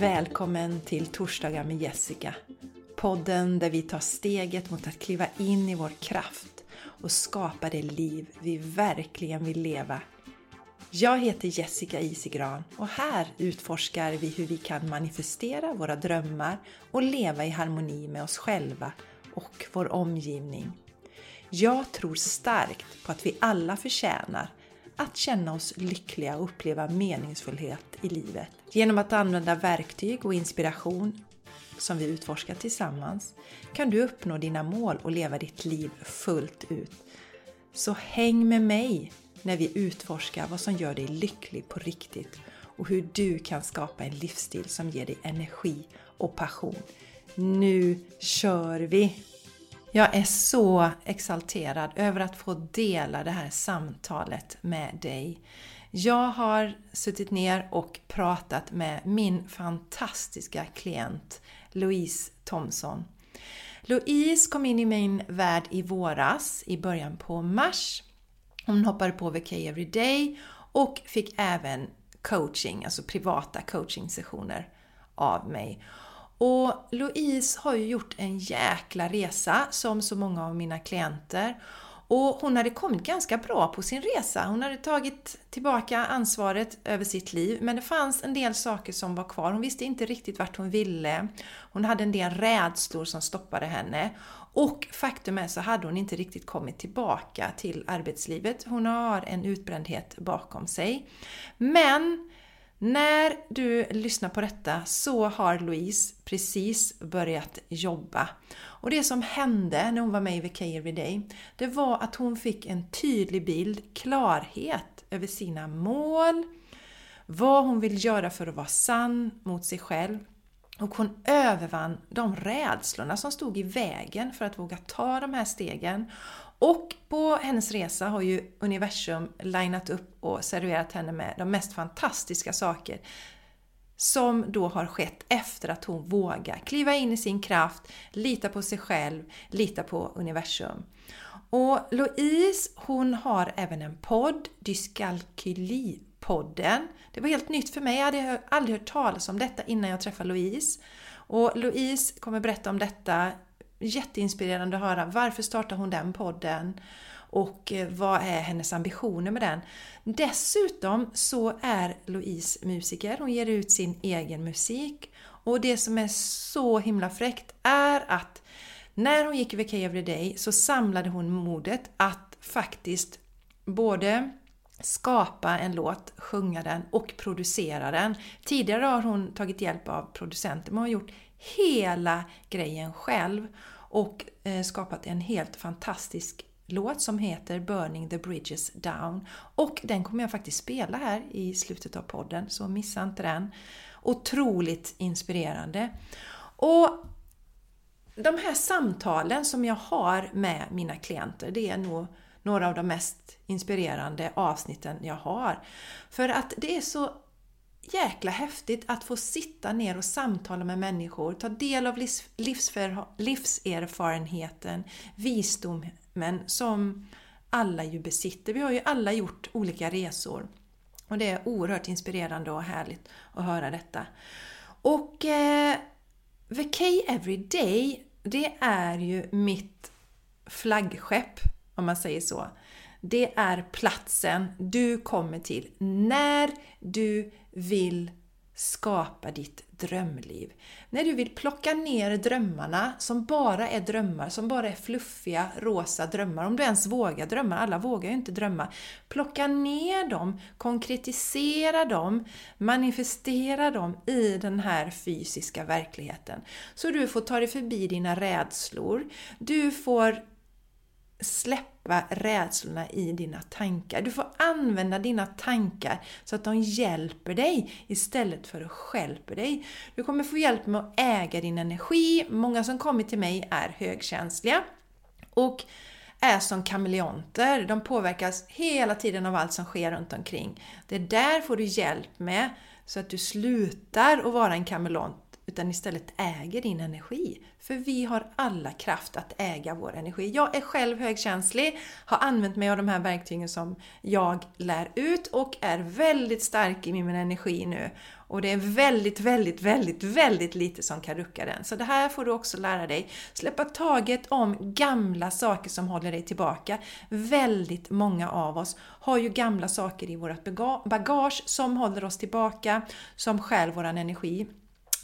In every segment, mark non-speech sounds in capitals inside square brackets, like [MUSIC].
Välkommen till Torsdagar med Jessica. Podden där vi tar steget mot att kliva in i vår kraft och skapa det liv vi verkligen vill leva. Jag heter Jessica Isigran och här utforskar vi hur vi kan manifestera våra drömmar och leva i harmoni med oss själva och vår omgivning. Jag tror starkt på att vi alla förtjänar att känna oss lyckliga och uppleva meningsfullhet i livet. Genom att använda verktyg och inspiration som vi utforskar tillsammans kan du uppnå dina mål och leva ditt liv fullt ut. Så häng med mig när vi utforskar vad som gör dig lycklig på riktigt och hur du kan skapa en livsstil som ger dig energi och passion. Nu kör vi! Jag är så exalterad över att få dela det här samtalet med dig. Jag har suttit ner och pratat med min fantastiska klient Louise Thomson. Louise kom in i min värld i våras, i början på mars. Hon hoppade på VK Everyday och fick även coaching, alltså privata coaching-sessioner av mig. Och Louise har ju gjort en jäkla resa som så många av mina klienter. Och hon hade kommit ganska bra på sin resa. Hon hade tagit tillbaka ansvaret över sitt liv, men det fanns en del saker som var kvar. Hon visste inte riktigt vart hon ville. Hon hade en del rädslor som stoppade henne. Och faktum är så hade hon inte riktigt kommit tillbaka till arbetslivet. Hon har en utbrändhet bakom sig. Men när du lyssnar på detta så har Louise precis börjat jobba. Och det som hände när hon var med i VK Everyday, det var att hon fick en tydlig bild, klarhet över sina mål, vad hon vill göra för att vara sann mot sig själv. Och hon övervann de rädslorna som stod i vägen för att våga ta de här stegen. Och på hennes resa har ju universum linat upp och serverat henne med de mest fantastiska saker som då har skett efter att hon vågar kliva in i sin kraft, lita på sig själv, lita på universum. Och Louise hon har även en podd, Dyskalkyli-podden. Det var helt nytt för mig, jag hade aldrig hört talas om detta innan jag träffade Louise. Och Louise kommer berätta om detta jätteinspirerande att höra. Varför startar hon den podden? Och eh, vad är hennes ambitioner med den. Dessutom så är Louise musiker, hon ger ut sin egen musik. Och det som är så himla fräckt är att när hon gick i VK Everyday så samlade hon modet att faktiskt både skapa en låt, sjunga den och producera den. Tidigare har hon tagit hjälp av producenter. Men hon har gjort hela grejen själv och eh, skapat en helt fantastisk låt som heter Burning the Bridges Down. Och den kommer jag faktiskt spela här i slutet av podden, så missa inte den. Otroligt inspirerande. Och de här samtalen som jag har med mina klienter, det är nog några av de mest inspirerande avsnitten jag har. För att det är så jäkla häftigt att få sitta ner och samtala med människor, ta del av livs, livserfarenheten, visdomen som alla ju besitter. Vi har ju alla gjort olika resor. Och det är oerhört inspirerande och härligt att höra detta. Och eh, VK Everyday, det är ju mitt flaggskepp, om man säger så. Det är platsen du kommer till när du vill skapa ditt drömliv. När du vill plocka ner drömmarna som bara är drömmar, som bara är fluffiga rosa drömmar. Om du ens vågar drömma, alla vågar ju inte drömma. Plocka ner dem, konkretisera dem, manifestera dem i den här fysiska verkligheten. Så du får ta dig förbi dina rädslor. Du får släppa rädslorna i dina tankar. Du får använda dina tankar så att de hjälper dig istället för att stjälpa dig. Du kommer få hjälp med att äga din energi. Många som kommer till mig är högkänsliga och är som kameleonter. De påverkas hela tiden av allt som sker runt omkring. Det där får du hjälp med så att du slutar att vara en kameleont utan istället äger din energi. För vi har alla kraft att äga vår energi. Jag är själv högkänslig, har använt mig av de här verktygen som jag lär ut och är väldigt stark i min energi nu. Och det är väldigt, väldigt, väldigt, väldigt lite som kan rucka den. Så det här får du också lära dig. Släppa taget om gamla saker som håller dig tillbaka. Väldigt många av oss har ju gamla saker i vårt bagage som håller oss tillbaka, som stjäl vår energi.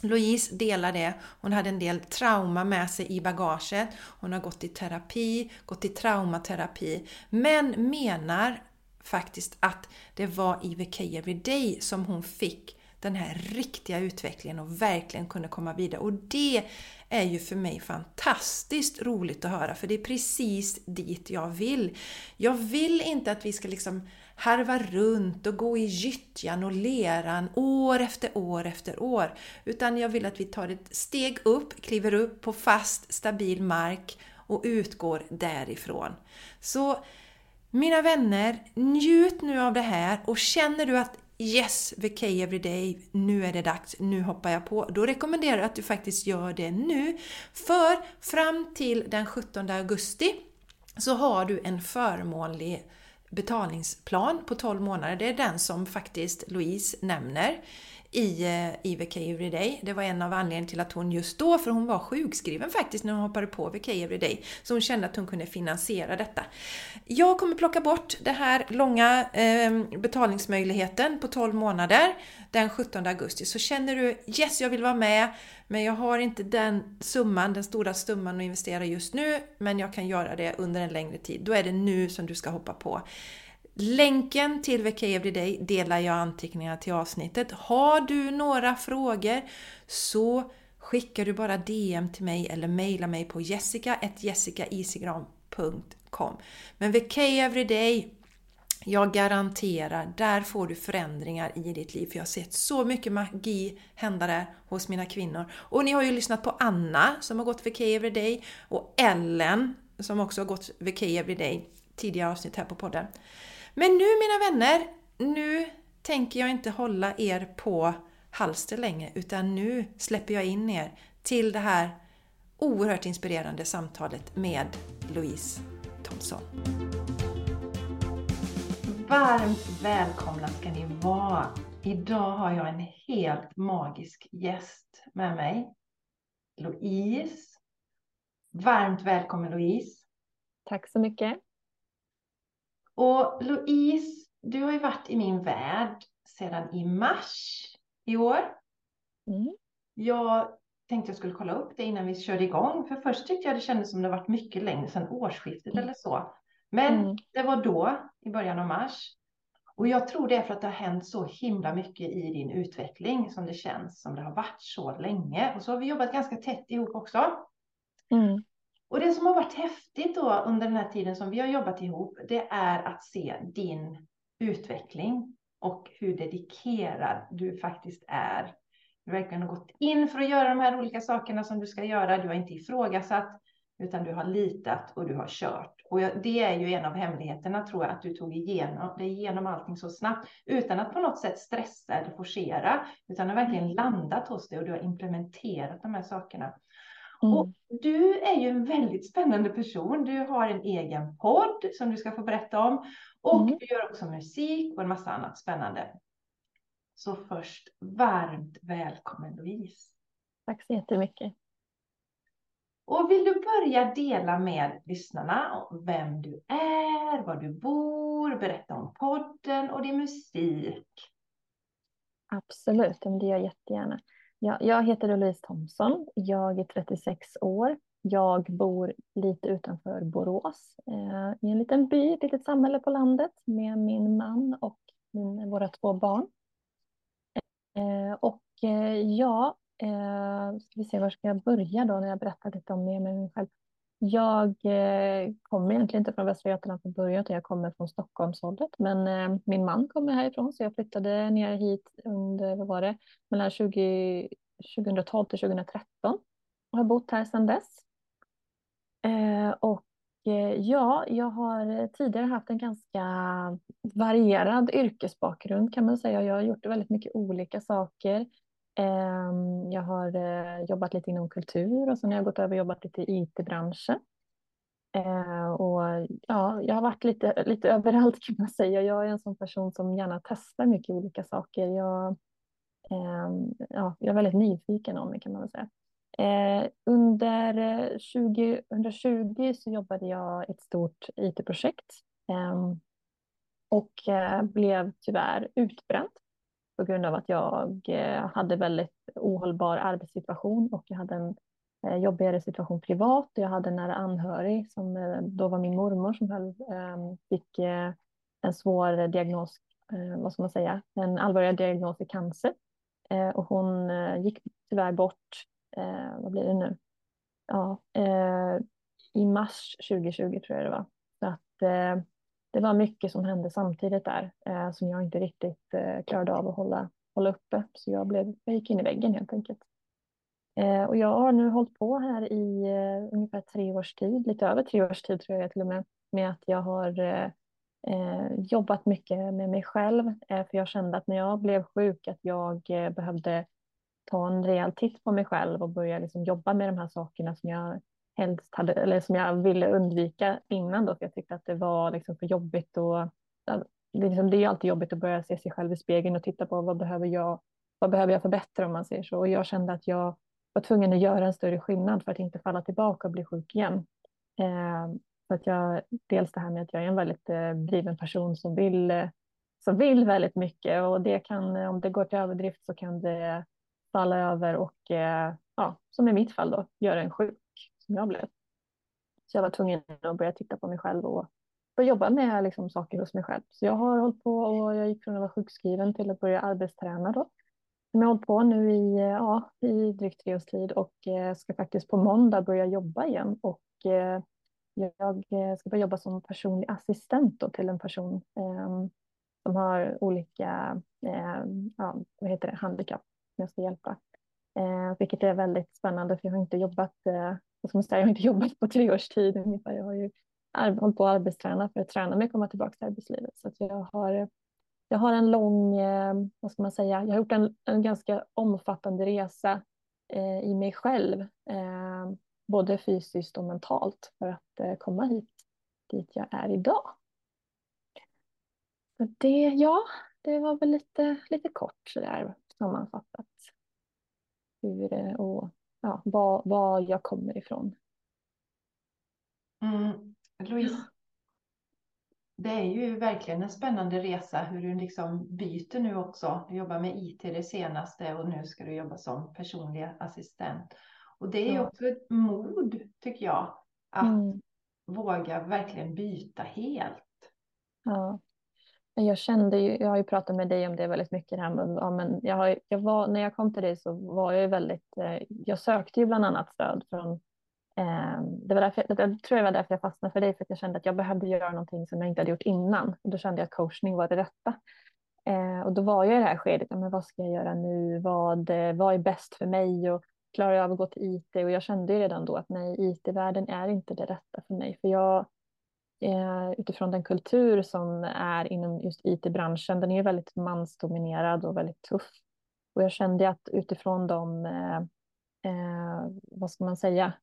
Louise delar det. Hon hade en del trauma med sig i bagaget. Hon har gått i terapi, gått i traumaterapi, men menar faktiskt att det var IVK Everyday som hon fick den här riktiga utvecklingen och verkligen kunde komma vidare. Och det är ju för mig fantastiskt roligt att höra för det är precis dit jag vill. Jag vill inte att vi ska liksom harva runt och gå i gyttjan och leran år efter år efter år. Utan jag vill att vi tar ett steg upp, kliver upp på fast, stabil mark och utgår därifrån. Så mina vänner, njut nu av det här och känner du att Yes, VK Everyday, nu är det dags, nu hoppar jag på. Då rekommenderar jag att du faktiskt gör det nu. För fram till den 17 augusti så har du en förmånlig betalningsplan på 12 månader. Det är den som faktiskt Louise nämner i eh, VK Everyday. Det var en av anledningarna till att hon just då, för hon var sjukskriven faktiskt när hon hoppade på VK Everyday, så hon kände att hon kunde finansiera detta. Jag kommer plocka bort den här långa eh, betalningsmöjligheten på 12 månader den 17 augusti. Så känner du yes, jag vill vara med, men jag har inte den summan, den stora summan att investera just nu, men jag kan göra det under en längre tid. Då är det nu som du ska hoppa på. Länken till VK Everyday delar jag anteckningar till avsnittet. Har du några frågor så skickar du bara DM till mig eller mejla mig på jessica.jessicaisigran.com Men VK Everyday, jag garanterar, där får du förändringar i ditt liv. För jag har sett så mycket magi hända där hos mina kvinnor. Och ni har ju lyssnat på Anna som har gått VK Everyday och Ellen som också har gått VK Everyday tidigare avsnitt här på podden. Men nu mina vänner, nu tänker jag inte hålla er på halster längre utan nu släpper jag in er till det här oerhört inspirerande samtalet med Louise Thomsson. Varmt välkomna ska ni vara! Idag har jag en helt magisk gäst med mig. Louise. Varmt välkommen Louise! Tack så mycket! Och Louise, du har ju varit i min värld sedan i mars i år. Mm. Jag tänkte jag skulle kolla upp det innan vi körde igång. För först tyckte jag det kändes som det varit mycket längre sedan årsskiftet mm. eller så. Men mm. det var då, i början av mars. Och jag tror det är för att det har hänt så himla mycket i din utveckling som det känns som det har varit så länge. Och så har vi jobbat ganska tätt ihop också. Mm. Och det som har varit häftigt då under den här tiden som vi har jobbat ihop, det är att se din utveckling och hur dedikerad du faktiskt är. Du verkligen har gått in för att göra de här olika sakerna som du ska göra. Du har inte ifrågasatt, utan du har litat och du har kört. Och det är ju en av hemligheterna tror jag, att du tog igenom, det igenom allting så snabbt utan att på något sätt stressa eller forcera, utan har verkligen landat hos dig och du har implementerat de här sakerna. Mm. Och du är ju en väldigt spännande person. Du har en egen podd som du ska få berätta om. Och mm. du gör också musik och en massa annat spännande. Så först, varmt välkommen Louise. Tack så jättemycket. Och vill du börja dela med lyssnarna om vem du är, var du bor, berätta om podden och din musik? Absolut, det gör jag jättegärna. Ja, jag heter Louise Thomsson. Jag är 36 år. Jag bor lite utanför Borås eh, i en liten by, ett litet samhälle på landet med min man och min, våra två barn. Eh, och eh, ja, eh, ska vi se var ska jag börja då när jag berättar lite om mig själv. Jag eh, kommer egentligen inte från Västra Götaland från början utan jag kommer från Stockholmshållet. Men eh, min man kommer härifrån så jag flyttade ner hit under, vad var det, mellan 20, 2012 till 2013 och har bott här sedan dess. Eh, och eh, ja, jag har tidigare haft en ganska varierad yrkesbakgrund kan man säga. Jag har gjort väldigt mycket olika saker. Ehm, jag har eh, jobbat lite inom kultur och sen har jag gått över och jobbat lite i IT-branschen. Ehm, och ja, jag har varit lite, lite [LAUGHS] överallt kan man säga. Jag är en sån person som gärna testar mycket olika saker. Jag, ehm, ja, jag är väldigt nyfiken om det kan man väl säga. Under 2020 så jobbade jag i ett stort IT-projekt och eh, blev tyvärr utbränt på grund av att jag eh, hade väldigt ohållbar arbetssituation och jag hade en eh, jobbigare situation privat. Jag hade en nära anhörig som eh, då var min mormor som höll, ehm, fick en svår diagnos, vad ska man säga, en allvarlig diagnos i cancer. Och hon gick tyvärr bort, vad blir det nu? Ja, i mars 2020 tror jag det var. Så att det var mycket som hände samtidigt där eh, som jag inte riktigt eh, klarade av att hålla, hålla uppe. Så jag, blev, jag gick in i väggen helt enkelt. Eh, och jag har nu hållit på här i eh, ungefär tre års tid, lite över tre års tid tror jag till och med, med att jag har eh, eh jobbat mycket med mig själv. Eh, för jag kände att när jag blev sjuk att jag eh, behövde ta en rejäl titt på mig själv och börja liksom jobba med de här sakerna som jag helst hade, eller som jag ville undvika innan då, för jag tyckte att det var liksom för jobbigt och det, liksom, det är alltid jobbigt att börja se sig själv i spegeln och titta på vad behöver jag, vad behöver jag förbättra om man säger så. Och jag kände att jag var tvungen att göra en större skillnad för att inte falla tillbaka och bli sjuk igen. Eh, för att jag, dels det här med att jag är en väldigt eh, driven person som vill, eh, som vill väldigt mycket och det kan, om det går till överdrift så kan det falla över och eh, ja, som i mitt fall då, göra en sjuk som jag blev. Så jag var tvungen att börja titta på mig själv och börja jobba med liksom, saker hos mig själv. Så jag har hållit på och jag gick från att vara sjukskriven till att börja arbetsträna då. Jag har hållit på nu i, ja, i drygt tre års tid och eh, ska faktiskt på måndag börja jobba igen. Och eh, jag eh, ska börja jobba som personlig assistent då till en person eh, som har olika ehm, ja, vad heter det, handikapp som jag ska hjälpa. Eh, vilket är väldigt spännande för jag har inte jobbat eh, som jag, säga, jag har inte jobbat på tre års tid ungefär. Jag har ju hållit på att arbetsträna för att träna mig att komma tillbaka till arbetslivet. Så att jag, har, jag har en lång, eh, vad ska man säga, jag har gjort en, en ganska omfattande resa eh, i mig själv. Eh, både fysiskt och mentalt för att eh, komma hit, dit jag är idag. Så det, ja, det var väl lite, lite kort sådär sammanfattat. Hur, eh, och ja, var, var jag kommer ifrån. Mm. Louise, det är ju verkligen en spännande resa hur du liksom byter nu också. Du jobbar med IT det senaste och nu ska du jobba som personlig assistent. Och det är ja. också ett mod tycker jag att mm. våga verkligen byta helt. Ja. Jag kände ju, jag har ju pratat med dig om det väldigt mycket här, men, ja, men jag har, jag var, när jag kom till dig så var jag ju väldigt, eh, jag sökte ju bland annat stöd från, eh, det var därför, jag tror det var därför jag fastnade för dig, för att jag kände att jag behövde göra någonting som jag inte hade gjort innan. Och då kände jag att coachning var det rätta. Eh, och då var jag i det här skedet, men vad ska jag göra nu, vad, eh, vad är bäst för mig och klarar jag av att gå till IT? Och jag kände ju redan då att nej, IT-världen är inte det rätta för mig, för jag Eh, utifrån den kultur som är inom just IT-branschen. Den är ju väldigt mansdominerad och väldigt tuff. Och jag kände att utifrån de, eh, eh vad ska man säga,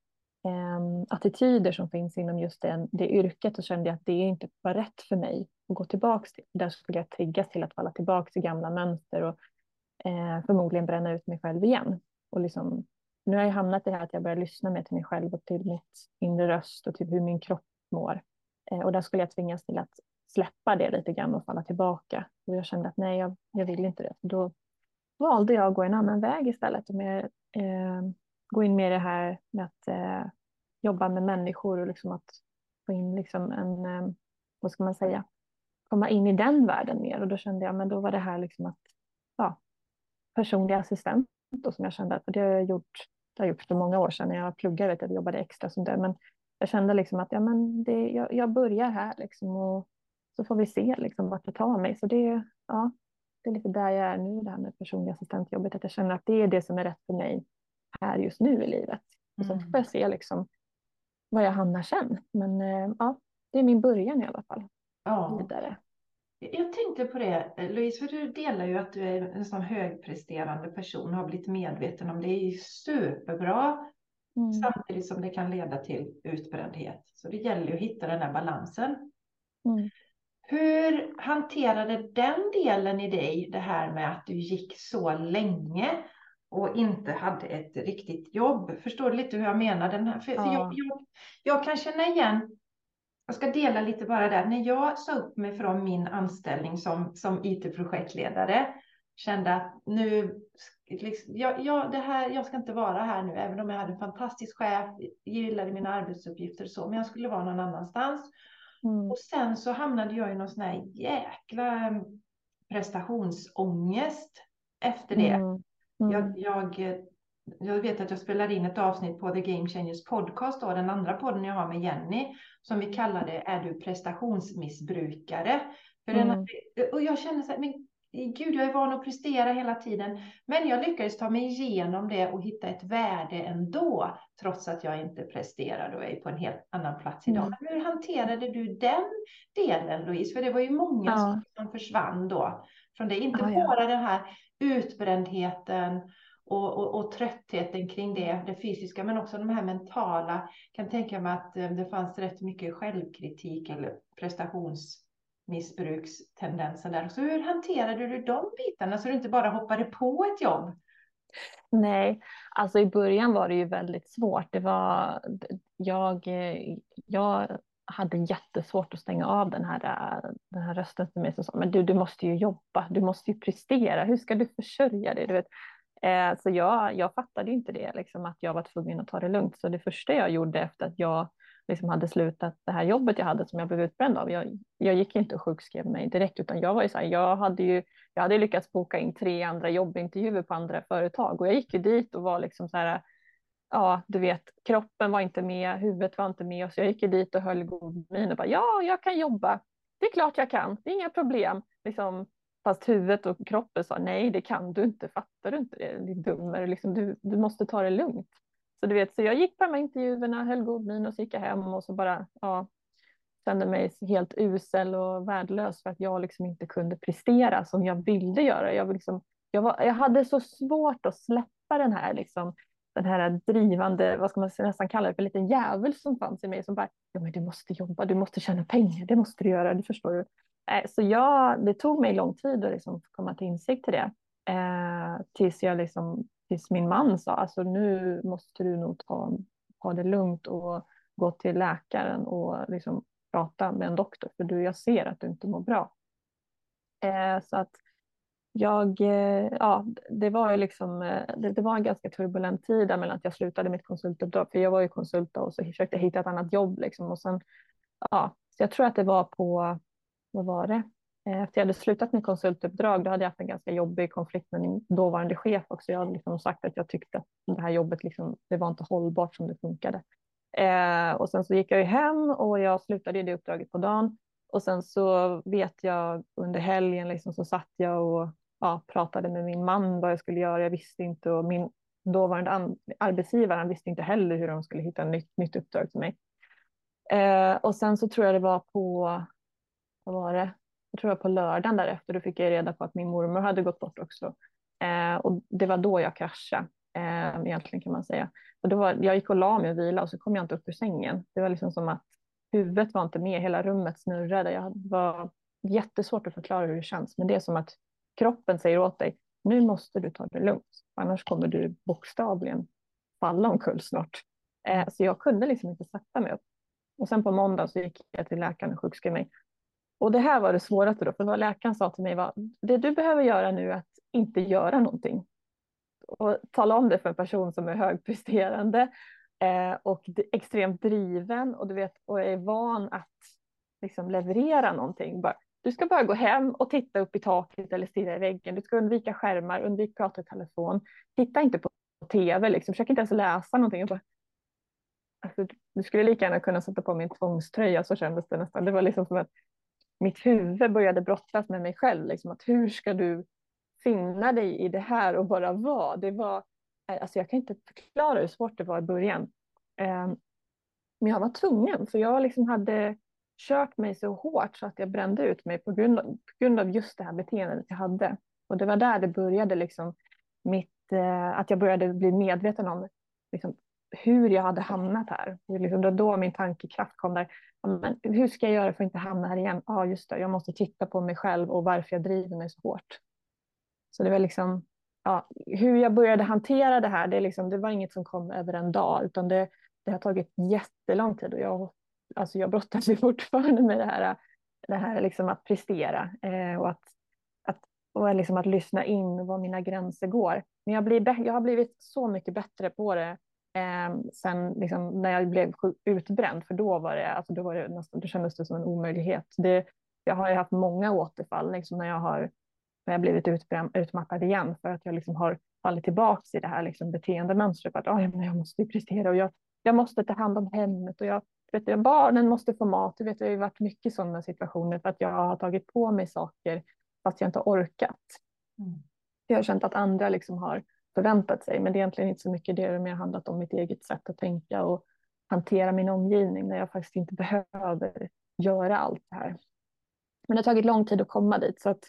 eh, attityder som finns inom just det, det yrket så kände jag att det inte var rätt för mig att gå tillbaka till. Där skulle jag triggas till att falla tillbaka till gamla mönster och eh, förmodligen bränna ut mig själv igen. Och liksom, nu har jag hamnat i det här att jag börjar lyssna mer till mig själv och till mitt inre röst och till hur min kropp mår. Eh, och där skulle jag tvingas till att släppa det lite grann och falla tillbaka. Och jag kände att nej, jag, jag vill inte det. Då valde jag att gå en annan väg istället och mer, eh, gå in mer i det här med att eh, jobba med människor och liksom att få in liksom en, eh, vad ska man säga, komma in i den världen mer. Och då kände jag, men då var det här liksom att, ja, personlig assistent och som jag kände att det har jag gjort, det har jag gjort för många år sedan när jag pluggade, jag jobbade extra som det, men jag kände liksom att ja, men det, jag, jag börjar här liksom och så får vi se liksom vart det tar mig. Så det, ja, det är lite där jag är nu, det här med personliga assistentjobbet, att jag känner att det är det som är rätt för mig här just nu i livet. Och sen får jag se liksom var jag hamnar sen. Men eh, ja, det är min början i alla fall. Ja. Vidare. Jag tänkte på det, Louise, för du delar ju att du är en sån högpresterande person, har blivit medveten om det. Det är superbra, mm. samtidigt som det kan leda till utbrändhet. Så det gäller ju att hitta den där balansen. Mm. Hur hanterade den delen i dig det här med att du gick så länge och inte hade ett riktigt jobb? Förstår du lite hur jag menar? Den här? För, ja. jag, jag, jag kan känna igen jag ska dela lite bara där. När jag sa upp mig från min anställning som, som IT-projektledare, kände att nu, liksom, jag, jag, det här, jag ska inte vara här nu, även om jag hade en fantastisk chef, gillade mina arbetsuppgifter och så, men jag skulle vara någon annanstans. Mm. Och sen så hamnade jag i någon sån här jäkla mm, prestationsångest efter det. Mm. Mm. Jag, jag, jag vet att jag spelar in ett avsnitt på The Game Changers podcast, då, den andra podden jag har med Jenny, som vi kallar det Är du prestationsmissbrukare? För mm. den, och jag känner så här, men gud, jag är van att prestera hela tiden. Men jag lyckades ta mig igenom det och hitta ett värde ändå, trots att jag inte presterade och är på en helt annan plats idag. Mm. Hur hanterade du den delen, Louise? För det var ju många ja. som försvann då från det. Inte ja, bara den här utbrändheten och, och, och, tröttheten kring det, det fysiska, men också de här mentala. Jag kan tänka mig att eh, det fanns rätt mycket självkritik eller missbrukstendenser där. Så hur hanterade du de bitarna så du inte bara hoppade på ett jobb? Nej, alltså i början var det ju väldigt svårt. Det var, jag, jag hade jättesvårt att stänga av den här, den här rösten för mig som sa, men du, du måste ju jobba, du måste ju prestera, hur ska du försörja dig? Du vet, Eh, så jag, jag fattade inte det, liksom, att jag var tvungen att ta det lugnt. Så det första jag gjorde efter att jag liksom hade slutat det här jobbet jag hade som jag blev utbränd av. Jag, jag gick inte och sjukskrev mig direkt utan jag var ju så här, jag hade ju jag hade lyckats boka in tre andra jobbintervjuer på andra företag och jag gick ju dit och var liksom så här, ja, du vet, kroppen var inte med, huvudet var inte med så jag gick ju dit och höll god min och bara, ja, jag kan jobba. Det är klart jag kan, det är inga problem. Liksom, Fast huvudet och kroppen sa nej, det kan du inte, fattar du inte det, din dummer, liksom, du, du måste ta det lugnt. Så du vet, så jag gick på de här intervjuerna, höll god min och så gick jag hem och så bara, ja, kände mig helt usel och värdelös för att jag liksom inte kunde prestera som jag ville göra. Jag, liksom, jag, var, jag hade så svårt att släppa den här, liksom, den här drivande, vad ska man nästan kalla det för, liten djävul som fanns i mig som bara, ja men du måste jobba, du måste tjäna pengar, det måste du göra, det förstår du. Eh, så jag, det tog mig lång tid att liksom komma till insikt till det. Eh, tills, jag liksom, tills min man sa, alltså nu måste du nog ta, ta det lugnt och gå till läkaren och liksom prata med en doktor, för du, jag ser att du inte mår bra. Eh, så att jag, eh, ja, det var ju liksom, eh, det, det, var en ganska turbulent tid där mellan att jag slutade mitt konsultuppdrag, för jag var ju konsult och så försökte hitta ett annat jobb liksom och sen, ja, så jag tror att det var på vad var det? Eh, efter jag hade slutat med konsultuppdrag, då hade jag haft en ganska jobbig konflikt med min dåvarande chef också. Jag hade liksom sagt att jag tyckte att det här jobbet, liksom, det var inte hållbart som det funkade. Eh, och sen så gick jag ju hem och jag slutade det uppdraget på dagen. Och sen så vet jag under helgen liksom, så satt jag och ja, pratade med min man vad jag skulle göra. Jag visste inte och min dåvarande arbetsgivare han visste inte heller hur de skulle hitta ett nytt, nytt uppdrag till mig. Eh, och sen så tror jag det var på vad var det? Jag tror det var på lördagen därefter, då fick jag reda på att min mormor hade gått bort också. Eh, och det var då jag kraschade, eh, egentligen kan man säga. Och då var, jag gick och la mig och vila och så kom jag inte upp ur sängen. Det var liksom som att huvudet var inte med, hela rummet snurrade. Jag var jättesvårt att förklara hur det känns, men det är som att kroppen säger åt dig, nu måste du ta det lugnt, annars kommer du bokstavligen falla omkull snart. Eh, så jag kunde liksom inte sätta mig upp. Och sen på måndag så gick jag till läkaren och sjukskrev mig. Och det här var det svåraste då, för vad läkaren sa till mig var, det du behöver göra nu är att inte göra någonting. Och tala om det för en person som är högpresterande eh, och extremt driven och du vet, och är van att liksom leverera någonting. Bara, du ska bara gå hem och titta upp i taket eller stirra i väggen. Du ska undvika skärmar, undvika prata i telefon. Titta inte på tv, liksom. försök inte ens läsa någonting. Bara, alltså, du skulle lika gärna kunna sätta på min tvångströja, så kändes det nästan. Det var liksom som att mitt huvud började brottas med mig själv. Liksom, att hur ska du finna dig i det här och bara vara? Det var, eh, alltså jag kan inte förklara hur svårt det var i början. Eh, men jag var tvungen, för jag liksom hade kört mig så hårt så att jag brände ut mig på grund, av, på grund av just det här beteendet jag hade. Och det var där det började, liksom, mitt, eh, att jag började bli medveten om liksom, hur jag hade hamnat här. Det liksom, då, då min tankekraft kom där. Men hur ska jag göra för att inte hamna här igen? Ja, ah, just det, jag måste titta på mig själv och varför jag driver mig så hårt. Så det var liksom, ja, hur jag började hantera det här, det, liksom, det var inget som kom över en dag, utan det, det har tagit jättelång tid och jag, alltså jag brottas ju [LAUGHS] fortfarande med det här, det här liksom att prestera eh, och, att, att, och liksom att lyssna in var mina gränser går. Men jag, blir, jag har blivit så mycket bättre på det eh, sen liksom, när jag blev utbränd, för då var det, alltså då var det nästan, då kändes det som en omöjlighet. Det, jag har ju haft många återfall liksom, när jag har när jag blivit utbränd, utmattad igen för att jag liksom har fallit tillbaka i det här liksom beteendemönstret. Att oh, jag måste prestera och jag, jag måste ta hand om hemmet och jag, vet du, barnen måste få mat. Du vet, det har ju varit mycket sådana situationer för att jag har tagit på mig saker fast jag inte har orkat. Mm. Jag har känt att andra liksom har förväntat sig, men det är egentligen inte så mycket det. Det har mer handlat om mitt eget sätt att tänka och hantera min omgivning när jag faktiskt inte behöver göra allt det här. Men det har tagit lång tid att komma dit så att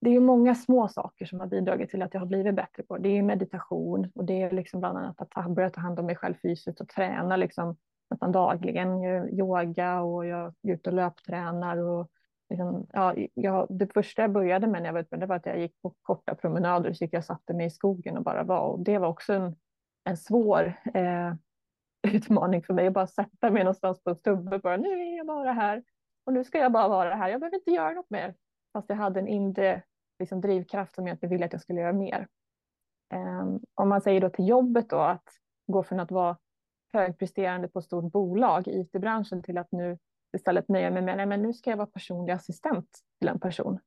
det är många små saker som har bidragit till att jag har blivit bättre på. Det är meditation och det är liksom bland annat att ta, börja ta hand om mig själv fysiskt och träna liksom nästan dagligen. Jag yoga och jag är ute och löptränar. Och liksom, ja, jag, det första jag började med när jag var utbränd var att jag gick på korta promenader så gick jag satte mig i skogen och bara var. Och det var också en, en svår eh, [LAUGHS] utmaning för mig att bara sätta mig någonstans på en stubbe. Bara, nu är jag bara här och nu ska jag bara vara här. Jag behöver inte göra något mer. Fast jag hade en inre liksom, drivkraft som jag inte ville att jag skulle göra mer. Um, om man säger då till jobbet då att gå från att vara högpresterande på ett stort bolag i it-branschen till att nu istället nöja mig med, nej men nu ska jag vara personlig assistent till en person.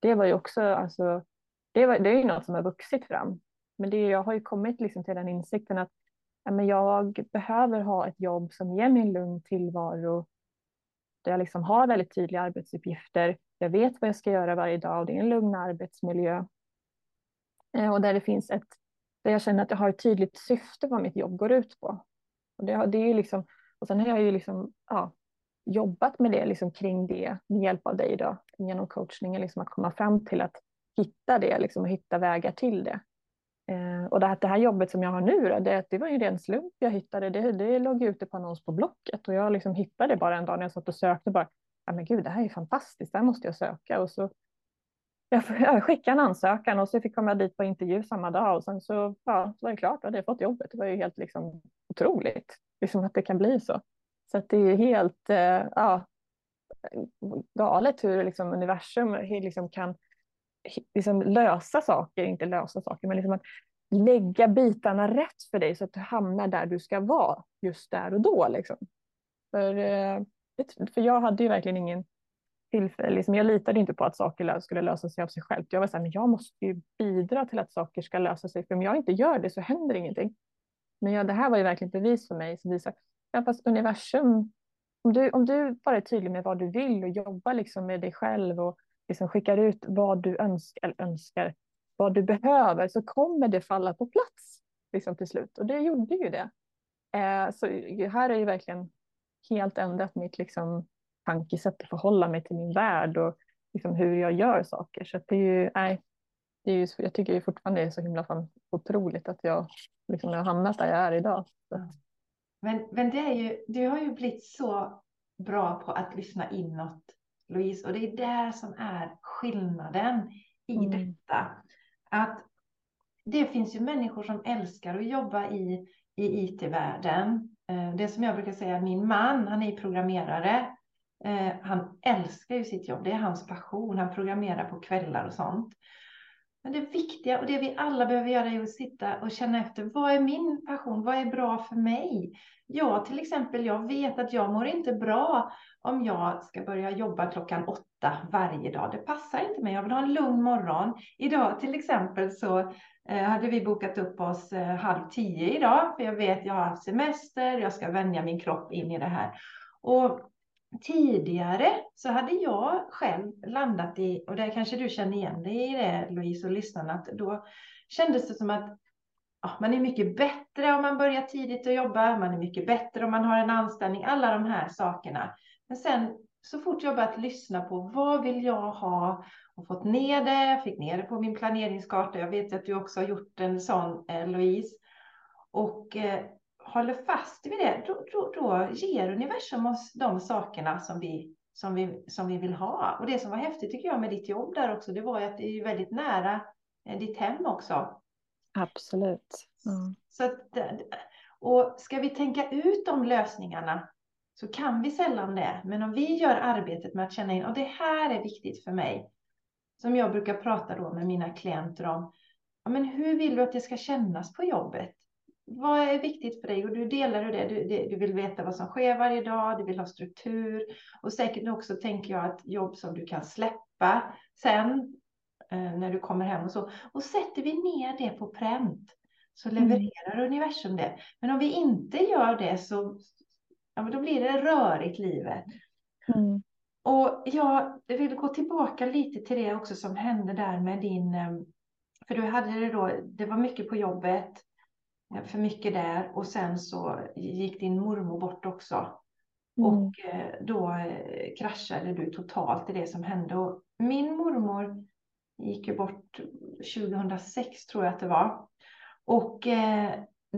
Det var ju också, alltså, det, var, det är ju något som har vuxit fram. Men det, jag har ju kommit liksom till den insikten att ja, men jag behöver ha ett jobb som ger mig en lugn tillvaro, där jag liksom har väldigt tydliga arbetsuppgifter, jag vet vad jag ska göra varje dag och det är en lugn arbetsmiljö. Eh, och där det finns ett, där jag känner att jag har ett tydligt syfte vad mitt jobb går ut på. Och, det, det är liksom, och sen har jag ju liksom, ja, jobbat med det liksom kring det med hjälp av dig då, genom coachningen, liksom att komma fram till att hitta det liksom, och hitta vägar till det. Eh, och det här, det här jobbet som jag har nu, då, det, det var ju en slump jag hittade. Det, det låg ute på annons på Blocket och jag liksom hittade bara en dag när jag satt och sökte bara, ja men gud, det här är fantastiskt, det här måste jag söka. Och så jag, jag skickade en ansökan och så fick jag komma dit på intervju samma dag och sen så, ja, så var det klart, då hade jag fått jobbet. Det var ju helt liksom, otroligt liksom, att det kan bli så. Så att det är helt eh, ja, galet hur liksom, universum liksom, kan liksom, lösa saker, inte lösa saker, men liksom att lägga bitarna rätt för dig så att du hamnar där du ska vara just där och då. Liksom. För eh, för jag hade ju verkligen ingen tillfälle, liksom, jag litade inte på att saker skulle lösa sig av sig självt. Jag var så här, men jag måste ju bidra till att saker ska lösa sig, för om jag inte gör det så händer ingenting. Men ja, det här var ju verkligen bevis för mig som visar, ja, fast universum, om du, om du bara är tydlig med vad du vill och jobbar liksom med dig själv och liksom skickar ut vad du önskar, eller önskar, vad du behöver, så kommer det falla på plats liksom till slut. Och det gjorde ju det. Eh, så här är ju verkligen helt ändrat mitt liksom, tankesätt att förhålla mig till min värld och liksom, hur jag gör saker. Så det är ju, nej, det är ju, jag tycker ju fortfarande det är så himla fan, otroligt att jag liksom, har hamnat där jag är idag. Men, men det är ju, du har ju blivit så bra på att lyssna inåt, Louise, och det är där som är skillnaden i mm. detta. Att det finns ju människor som älskar att jobba i, i IT-världen Eh, det som jag brukar säga, min man, han är programmerare. Eh, han älskar ju sitt jobb, det är hans passion. Han programmerar på kvällar och sånt. Men det viktiga och det vi alla behöver göra är att sitta och känna efter. Vad är min passion? Vad är bra för mig? Jag till exempel, jag vet att jag mår inte bra om jag ska börja jobba klockan åtta varje dag. Det passar inte mig. Jag vill ha en lugn morgon. Idag till exempel så eh, hade vi bokat upp oss eh, halv tio idag, för jag vet jag har haft semester, jag ska vänja min kropp in i det här. Och tidigare så hade jag själv landat i, och det kanske du känner igen dig i det Louise och lyssnarna, att då kändes det som att ja, man är mycket bättre om man börjar tidigt att jobba, man är mycket bättre om man har en anställning, alla de här sakerna. Men sen så fort jag börjat lyssna på vad vill jag ha och fått ner det, fick ner det på min planeringskarta. Jag vet att du också har gjort en sån, eh, Louise. Och eh, håller fast vid det, då, då, då ger universum oss de sakerna som vi, som, vi, som vi vill ha. Och det som var häftigt tycker jag med ditt jobb där också, det var ju att det är väldigt nära eh, ditt hem också. Absolut. Mm. Så att, och ska vi tänka ut de lösningarna så kan vi sällan det. Men om vi gör arbetet med att känna in, och det här är viktigt för mig, som jag brukar prata då med mina klienter om, ja, men hur vill du att det ska kännas på jobbet? Vad är viktigt för dig? Och du delar det. Du, du vill veta vad som sker varje dag. Du vill ha struktur. Och säkert också tänker jag att jobb som du kan släppa sen eh, när du kommer hem och så. Och sätter vi ner det på pränt så mm. levererar mm. universum det. Men om vi inte gör det så ja, men då blir det rörigt livet. Mm. Och jag vill gå tillbaka lite till det också som hände där med din, eh, för du hade det då, det var mycket på jobbet, för mycket där och sen så gick din mormor bort också. Mm. Och eh, då kraschade du totalt i det som hände. Och min mormor gick ju bort 2006 tror jag att det var. Och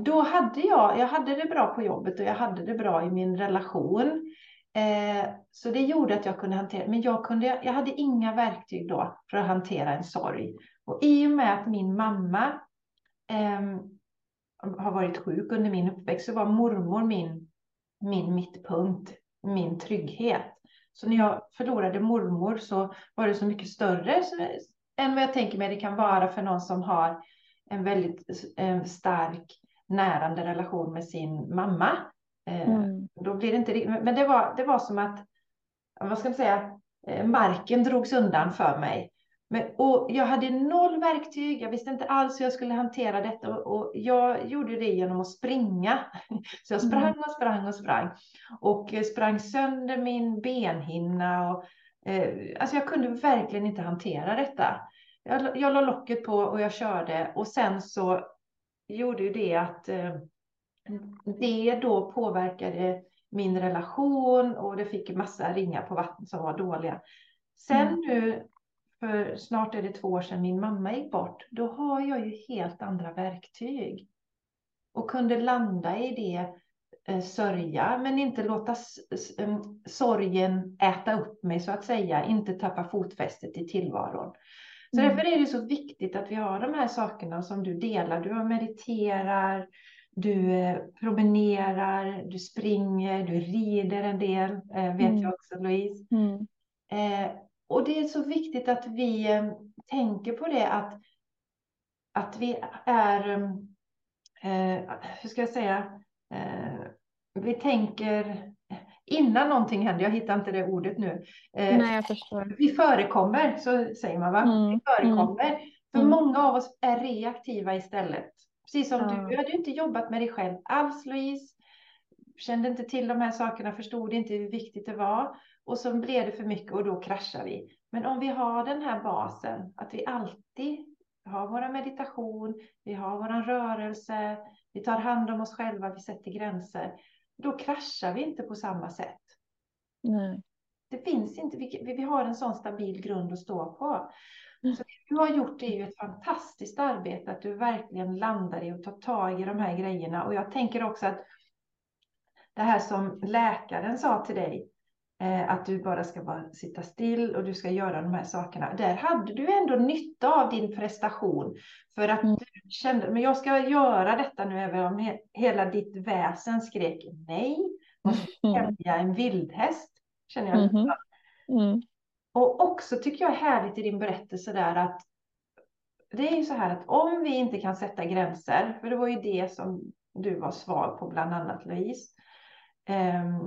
då hade jag, jag hade det bra på jobbet och jag hade det bra i min relation. Eh, så det gjorde att jag kunde hantera, men jag, kunde, jag hade inga verktyg då för att hantera en sorg. Och i och med att min mamma eh, har varit sjuk under min uppväxt så var mormor min, min mittpunkt, min trygghet. Så när jag förlorade mormor så var det så mycket större än vad jag tänker mig det kan vara för någon som har en väldigt eh, stark närande relation med sin mamma. Eh, mm. Då blir det inte men det var, det var som att, vad ska man säga, eh, marken drogs undan för mig. Men, och jag hade noll verktyg, jag visste inte alls hur jag skulle hantera detta och, jag gjorde det genom att springa. [LAUGHS] Så jag sprang mm. och sprang och sprang och sprang sönder min benhinna. Och, eh, alltså jag kunde verkligen inte hantera detta. Jag, jag la locket på och jag körde och sen så gjorde ju det att eh, det då påverkade min relation och det fick massa ringar på vatten som var dåliga. Sen mm. nu, för snart är det två år sedan min mamma gick bort, då har jag ju helt andra verktyg. Och kunde landa i det, eh, sörja, men inte låta sorgen äta upp mig så att säga, inte tappa fotfästet i tillvaron. Så mm. därför är det så viktigt att vi har de här sakerna som du delar. Du mediterar, du eh, promenerar, du springer, du rider en del, eh, vet mm. jag också Louise. Mm. Eh, och det är så viktigt att vi eh, tänker på det att, att vi är, eh, hur ska jag säga, eh, vi tänker innan någonting händer, jag hittar inte det ordet nu. Eh, Nej, jag förstår. Vi förekommer, så säger man va? Mm. Vi förekommer. Mm. För mm. många av oss är reaktiva istället. Precis som du, du hade inte jobbat med dig själv alls Louise. Kände inte till de här sakerna, förstod inte hur viktigt det var. Och så blev det för mycket och då kraschar vi. Men om vi har den här basen, att vi alltid har vår meditation, vi har vår rörelse, vi tar hand om oss själva, vi sätter gränser då kraschar vi inte på samma sätt. Nej. Det finns inte, vi, vi har en sån stabil grund att stå på. Så det du har gjort är ju ett fantastiskt arbete, att du verkligen landar i och tar tag i de här grejerna. Och jag tänker också att det här som läkaren sa till dig, att du bara ska bara sitta still och du ska göra de här sakerna. Där hade du ändå nytta av din prestation för att mm. du kände, men jag ska göra detta nu även om he hela ditt väsen skrek nej. Måste [LAUGHS] mm. en vildhäst, känner jag. Mm. Mm. Och också tycker jag är härligt i din berättelse där att det är ju så här att om vi inte kan sätta gränser, för det var ju det som du var svag på, bland annat Louise, ehm,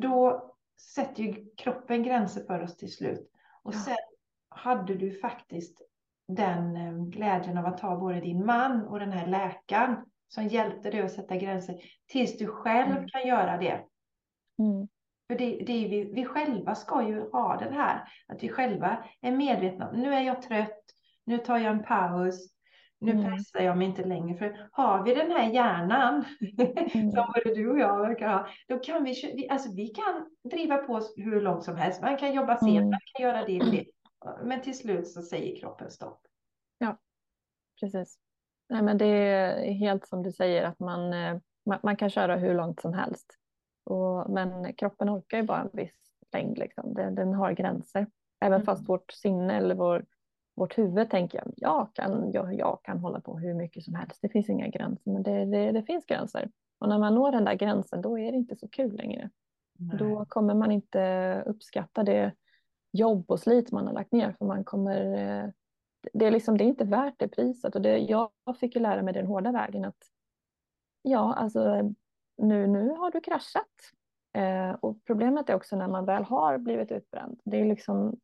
då sätter ju kroppen gränser för oss till slut. Och sen hade du faktiskt den eh, glädjen av att ha både din man och den här läkaren som hjälpte dig att sätta gränser tills du själv mm. kan göra det. Mm. För det, det är vi, vi själva ska ju ha den här, att vi själva är medvetna. Nu är jag trött, nu tar jag en paus, nu mm. pressar jag mig inte längre. För har vi den här hjärnan, [LAUGHS] mm. som både du och jag verkar ha, då kan vi, alltså vi kan driva på hur långt som helst. Man kan jobba sent, mm. man kan göra det och det. Men till slut så säger kroppen stopp. Ja, precis. Nej, men det är helt som du säger att man, eh, man, man kan köra hur långt som helst. Och, men kroppen orkar ju bara en viss längd, liksom. den, den har gränser. Även mm. fast vårt sinne eller vår, vårt huvud tänker jag, jag kan, jag, jag kan hålla på hur mycket som helst. Det finns inga gränser, men det, det, det finns gränser. Och när man når den där gränsen, då är det inte så kul längre. Nej. Då kommer man inte uppskatta det jobb och slit man har lagt ner, för man kommer eh, det är, liksom, det är inte värt det priset. Och det, jag fick ju lära mig den hårda vägen att ja, alltså nu, nu har du kraschat. Eh, och problemet är också när man väl har blivit utbränd. Det är, liksom,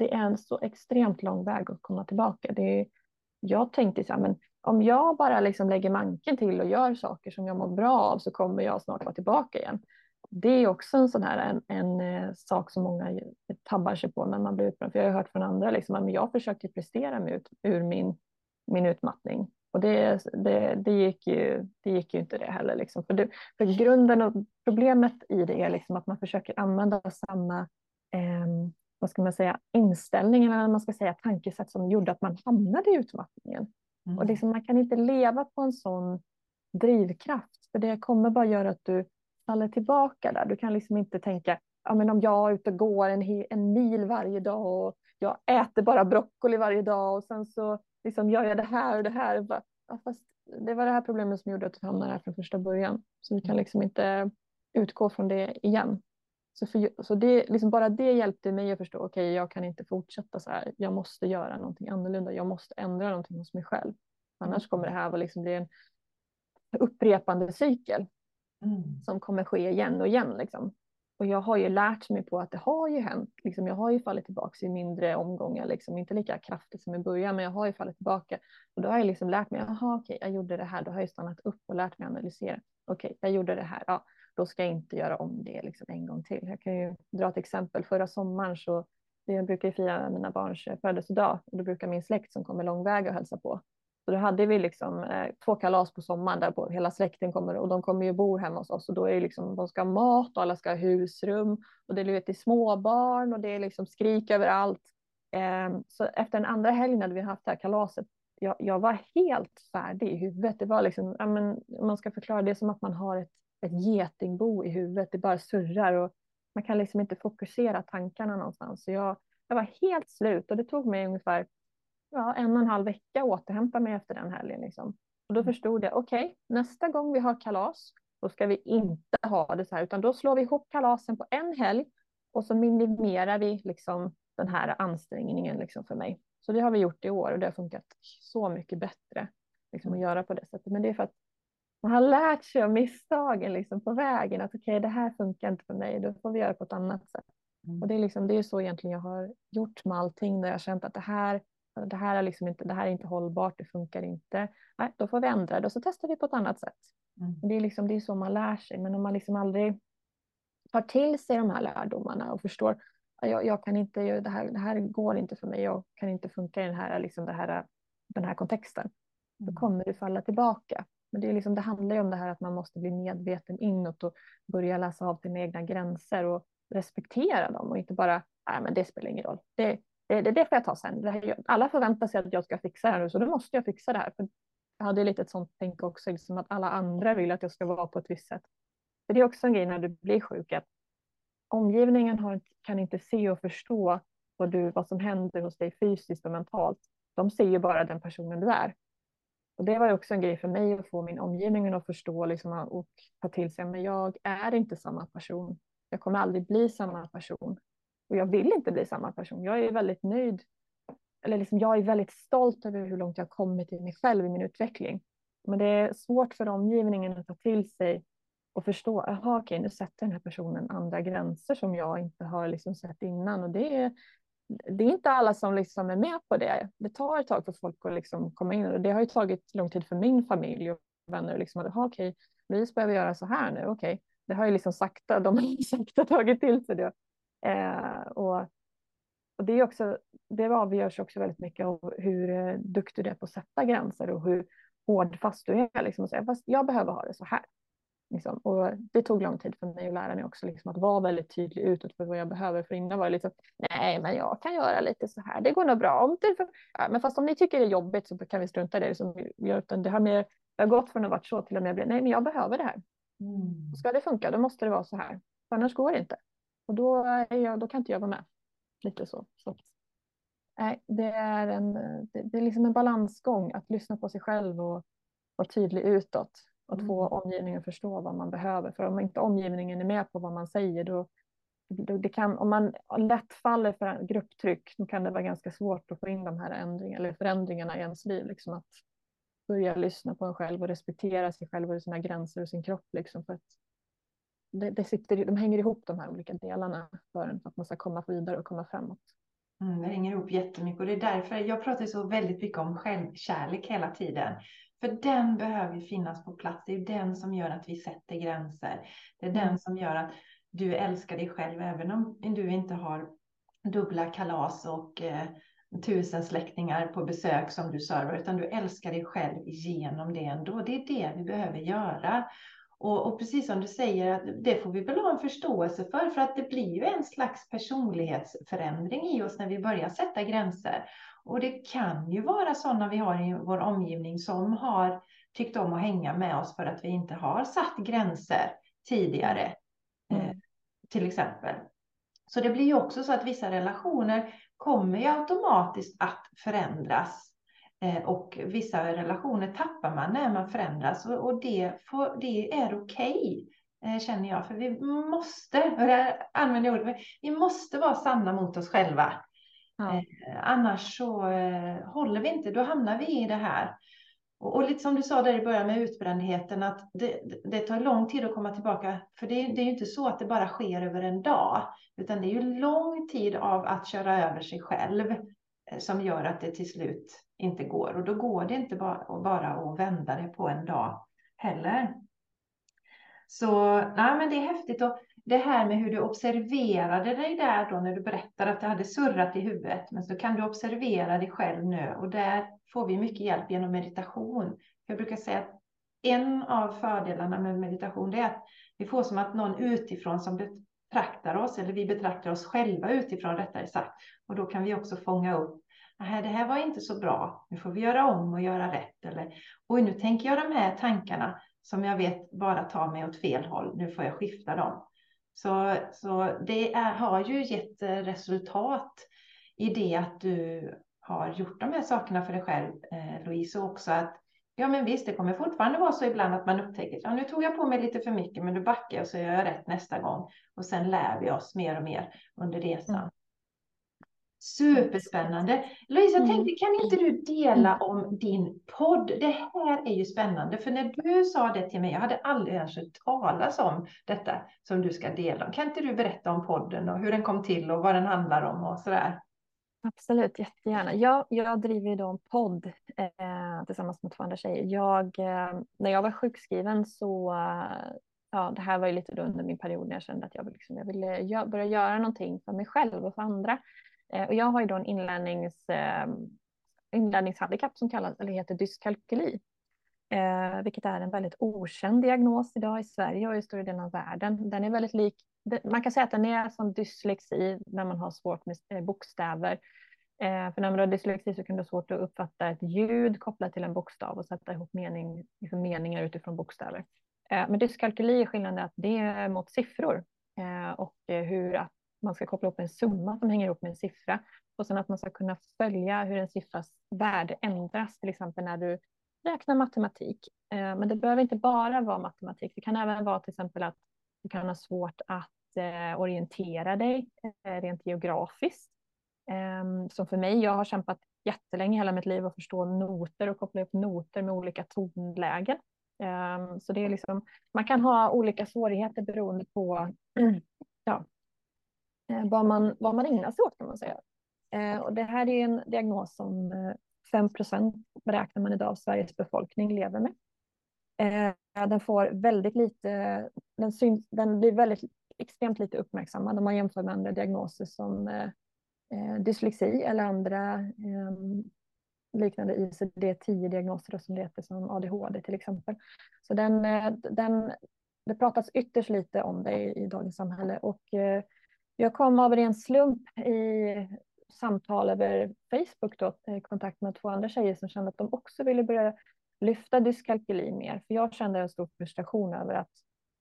det är en så extremt lång väg att komma tillbaka. Det är, jag tänkte så här, men om jag bara liksom lägger manken till och gör saker som jag mår bra av så kommer jag snart vara tillbaka igen det är också en sån här en, en, eh, sak som många tabbar sig på när man blir utbränd. För jag har hört från andra liksom, att jag försökte prestera mig ut ur min, min utmattning. Och det, det, det, gick ju, det gick ju inte det heller. Liksom. För, det, för grunden och problemet i det är liksom att man försöker använda samma eh, vad ska man säga, inställning eller man ska säga tankesätt som gjorde att man hamnade i utmattningen. Mm. Och liksom, man kan inte leva på en sån drivkraft, för det kommer bara göra att du faller tillbaka där. Du kan liksom inte tänka, ja, men om jag är ute och går en, en mil varje dag och jag äter bara broccoli varje dag och sen så liksom gör jag det här och det här. Ja, fast det var det här problemet som gjorde att du hamnade här från första början. Så vi kan liksom inte utgå från det igen. Så, för, så det, liksom bara det hjälpte mig att förstå, okej, okay, jag kan inte fortsätta så här. Jag måste göra någonting annorlunda. Jag måste ändra någonting hos mig själv. Annars kommer det här vara liksom bli en upprepande cykel mm. som kommer ske igen och igen. Liksom. Och jag har ju lärt mig på att det har ju hänt. Liksom, jag har ju fallit tillbaka i mindre omgångar, liksom, inte lika kraftigt som i början, men jag har ju fallit tillbaka. Och då har jag liksom lärt mig, jaha okej, jag gjorde det här, då har jag stannat upp och lärt mig analysera. Okej, jag gjorde det här, ja, då ska jag inte göra om det liksom, en gång till. Jag kan ju dra ett exempel, förra sommaren så jag brukar ju fira mina barns födelsedag och då brukar min släkt som kommer långväga och hälsa på så då hade vi liksom eh, två kalas på sommaren där på, hela släkten kommer och de kommer ju bo hemma hos oss och då är det liksom, de ska ha mat och alla ska ha husrum och det är lite småbarn och det är liksom skrik överallt. Eh, så efter den andra helgen hade vi haft det här kalaset, jag, jag, var helt färdig i huvudet. Det var liksom, ja, men, man ska förklara det som att man har ett, ett getingbo i huvudet, det bara surrar och man kan liksom inte fokusera tankarna någonstans. Så jag, jag var helt slut och det tog mig ungefär ja, en och en halv vecka återhämta mig efter den helgen. Liksom. Och då mm. förstod jag, okej, okay, nästa gång vi har kalas, då ska vi inte ha det så här, utan då slår vi ihop kalasen på en helg och så minimerar vi liksom den här ansträngningen liksom för mig. Så det har vi gjort i år och det har funkat så mycket bättre liksom, att mm. göra på det sättet. Men det är för att man har lärt sig av misstagen liksom, på vägen, att okej, okay, det här funkar inte för mig, då får vi göra på ett annat sätt. Mm. Och det är, liksom, det är så egentligen jag har gjort med allting, där jag har känt att det här det här är, liksom inte, det här är inte hållbart, det funkar inte. Nej, då får vi ändra det och så testar vi på ett annat sätt. Mm. Det, är liksom, det är så man lär sig, men om man liksom aldrig tar till sig de här lärdomarna och förstår jag, jag kan inte, det här, det här går inte för mig, jag kan inte funka i den här, liksom det här, den här kontexten. Då mm. kommer du falla tillbaka. Men det, är liksom, det handlar ju om det här att man måste bli medveten inåt och börja läsa av sina egna gränser och respektera dem och inte bara, nej men det spelar ingen roll. Det, det, det, det får jag ta sen. Här, alla förväntar sig att jag ska fixa det här nu, så då måste jag fixa det här. För jag hade lite ett sånt tänk också, liksom att alla andra vill att jag ska vara på ett visst sätt. För det är också en grej när du blir sjuk, att omgivningen har, kan inte se och förstå vad, du, vad som händer hos dig fysiskt och mentalt. De ser ju bara den personen du är. Och det var också en grej för mig att få min omgivning att förstå liksom, och ta till sig, men jag är inte samma person. Jag kommer aldrig bli samma person. Och jag vill inte bli samma person. Jag är väldigt nöjd. Eller liksom, jag är väldigt stolt över hur långt jag kommit i mig själv i min utveckling. Men det är svårt för omgivningen att ta till sig och förstå. Jaha, okej, nu sätter den här personen andra gränser som jag inte har liksom sett innan. Och det är, det är inte alla som liksom är med på det. Det tar ett tag för folk att liksom komma in. Och det har ju tagit lång tid för min familj och vänner. Liksom, att, okej, Louise behöver göra så här nu. Okej, det har ju liksom sakta, de har [LAUGHS] sakta tagit till sig det. Eh, och, och det, är också, det avgörs också väldigt mycket av hur eh, duktig du är på att sätta gränser och hur hårdfast du är. Liksom, och säga, fast jag behöver ha det så här. Liksom. Och det tog lång tid för mig att lära mig också liksom, att vara väldigt tydlig utåt för vad jag behöver. För innan var det lite nej men jag kan göra lite så här, det går nog bra. Om det, ja, men fast om ni tycker det är jobbigt så kan vi strunta i det. Liksom, utan det, har mer, det har gått från att vara så till att bli, nej men jag behöver det här. Mm. Ska det funka då måste det vara så här, för annars går det inte. Och då, jag, då kan inte jag vara med. Lite så. så. Nej, det är, en, det, det är liksom en balansgång att lyssna på sig själv och vara tydlig utåt. Och att få mm. omgivningen att förstå vad man behöver. För om inte omgivningen är med på vad man säger då, då det kan, om man lätt faller för grupptryck då kan det vara ganska svårt att få in de här ändringarna eller förändringarna i ens liv. Liksom att börja lyssna på en själv och respektera sig själv och sina gränser och sin kropp. Liksom för att det, det sitter, de hänger ihop de här olika delarna för, en, för att man ska komma vidare och komma framåt. Mm, det hänger ihop jättemycket och det är därför jag pratar så väldigt mycket om självkärlek hela tiden. För den behöver ju finnas på plats. Det är den som gör att vi sätter gränser. Det är den mm. som gör att du älskar dig själv även om du inte har dubbla kalas och eh, tusen släktingar på besök som du servar, utan du älskar dig själv genom det ändå. Det är det vi behöver göra. Och, och, precis som du säger, att det får vi väl ha en förståelse för, för att det blir ju en slags personlighetsförändring i oss när vi börjar sätta gränser. Och det kan ju vara sådana vi har i vår omgivning som har tyckt om att hänga med oss för att vi inte har satt gränser tidigare, mm. eh, till exempel. Så det blir ju också så att vissa relationer kommer ju automatiskt att förändras Eh, och vissa relationer tappar man när man förändras och det, får, det är okej. Okay, eh, känner jag, för vi måste, och där använder jag ordet, vi måste vara sanna mot oss själva. Ja. Eh, annars så eh, håller vi inte, då hamnar vi i det här. Och, och, lite som du sa där i början med utbrändheten, att det, det tar lång tid att komma tillbaka. För det, det är ju inte så att det bara sker över en dag, utan det är ju lång tid av att köra över sig själv eh, som gör att det till slut inte går. Och då går det inte bara, bara att vända det på en dag heller. Så nej, men det är häftigt. Och det här med hur du observerade dig där då när du berättade att det hade surrat i huvudet. Men så kan du observera dig själv nu och där får vi mycket hjälp genom meditation. Jag brukar säga att en av fördelarna med meditation är att vi får som att någon utifrån som betraktar oss, eller vi betraktar oss själva utifrån rättare sagt. Och då kan vi också fånga upp det här var inte så bra, nu får vi göra om och göra rätt. Eller, oj, nu tänker jag de här tankarna som jag vet bara tar mig åt fel håll, nu får jag skifta dem. Så, så det är, har ju gett eh, resultat i det att du har gjort de här sakerna för dig själv, eh, Louise, och också att Ja, men visst, det kommer fortfarande vara så ibland att man upptäcker att ja, nu tog jag på mig lite för mycket, men nu backar jag så gör jag rätt nästa gång. Och sen lär vi oss mer och mer under resan. Mm. Superspännande. Louise, jag tänkte, kan inte du dela mm. om din podd? Det här är ju spännande, för när du sa det till mig, jag hade aldrig ens hört talas om detta som du ska dela om. Kan inte du berätta om podden och hur den kom till och vad den handlar om och sådär? Absolut, jättegärna. Jag, jag driver då en podd eh, tillsammans med två andra tjejer. Jag, eh, när jag var sjukskriven så, eh, ja, det här var ju lite under min period när jag kände att jag, liksom, jag ville börja göra någonting för mig själv och för andra. Eh, och jag har ju då en inlärnings, ehm, inlärningshandikapp som kallas, eller heter dyskalkyli. Eh, vilket är en väldigt okänd diagnos idag i Sverige och i större delen av världen. Den är väldigt lik, man kan säga att den är som dyslexi när man har svårt med eh, bokstäver. Eh, för när man har dyslexi så kan det vara svårt att uppfatta ett ljud kopplat till en bokstav och sätta ihop mening, liksom meningar utifrån bokstäver. Eh, men dyskalkyli är skillnaden att det är mot siffror eh, och eh, hur att man ska koppla upp en summa som hänger ihop med en siffra och sen att man ska kunna följa hur en siffras värde ändras, till exempel när du räknar matematik. Eh, men det behöver inte bara vara matematik. Det kan även vara till exempel att du kan ha svårt att eh, orientera dig eh, rent geografiskt. Ehm, som för mig, jag har kämpat jättelänge hela mitt liv att förstå noter och koppla upp noter med olika tonlägen. Ehm, så det är liksom, man kan ha olika svårigheter beroende på [CLEARS THROAT] ja, Eh, vad man, vad man ägnar sig åt kan man säga. Eh, och det här är en diagnos som eh, 5 procent beräknar man idag av Sveriges befolkning lever med. Den får väldigt lite, den, syns, den blir väldigt extremt lite uppmärksammad om man jämför med andra diagnoser som dyslexi eller andra liknande ICD-10-diagnoser som det heter, som ADHD till exempel. Så den, den, det pratas ytterst lite om det i, i dagens samhälle och eh, jag kom av en slump i samtal över Facebook då, i kontakt med två andra tjejer som kände att de också ville börja lyfta dyskalkyli mer. För jag kände en stor frustration över att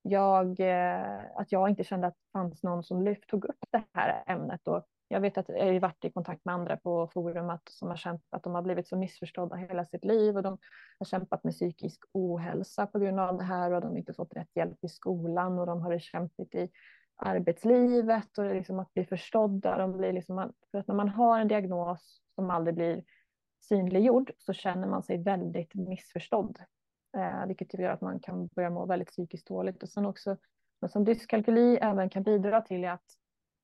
jag, eh, att jag inte kände att det fanns någon som lyft, tog upp det här ämnet. Och jag vet att jag har varit i kontakt med andra på forumet som har känt att de har blivit så missförstådda hela sitt liv och de har kämpat med psykisk ohälsa på grund av det här och de har inte fått rätt hjälp i skolan och de har det kämpigt i arbetslivet och liksom att bli förstådda. De blir liksom, för att när man har en diagnos som aldrig blir synliggjord så känner man sig väldigt missförstådd. Eh, vilket typ gör att man kan börja må väldigt psykiskt dåligt. Och sen också, som dyskalkyli även kan bidra till att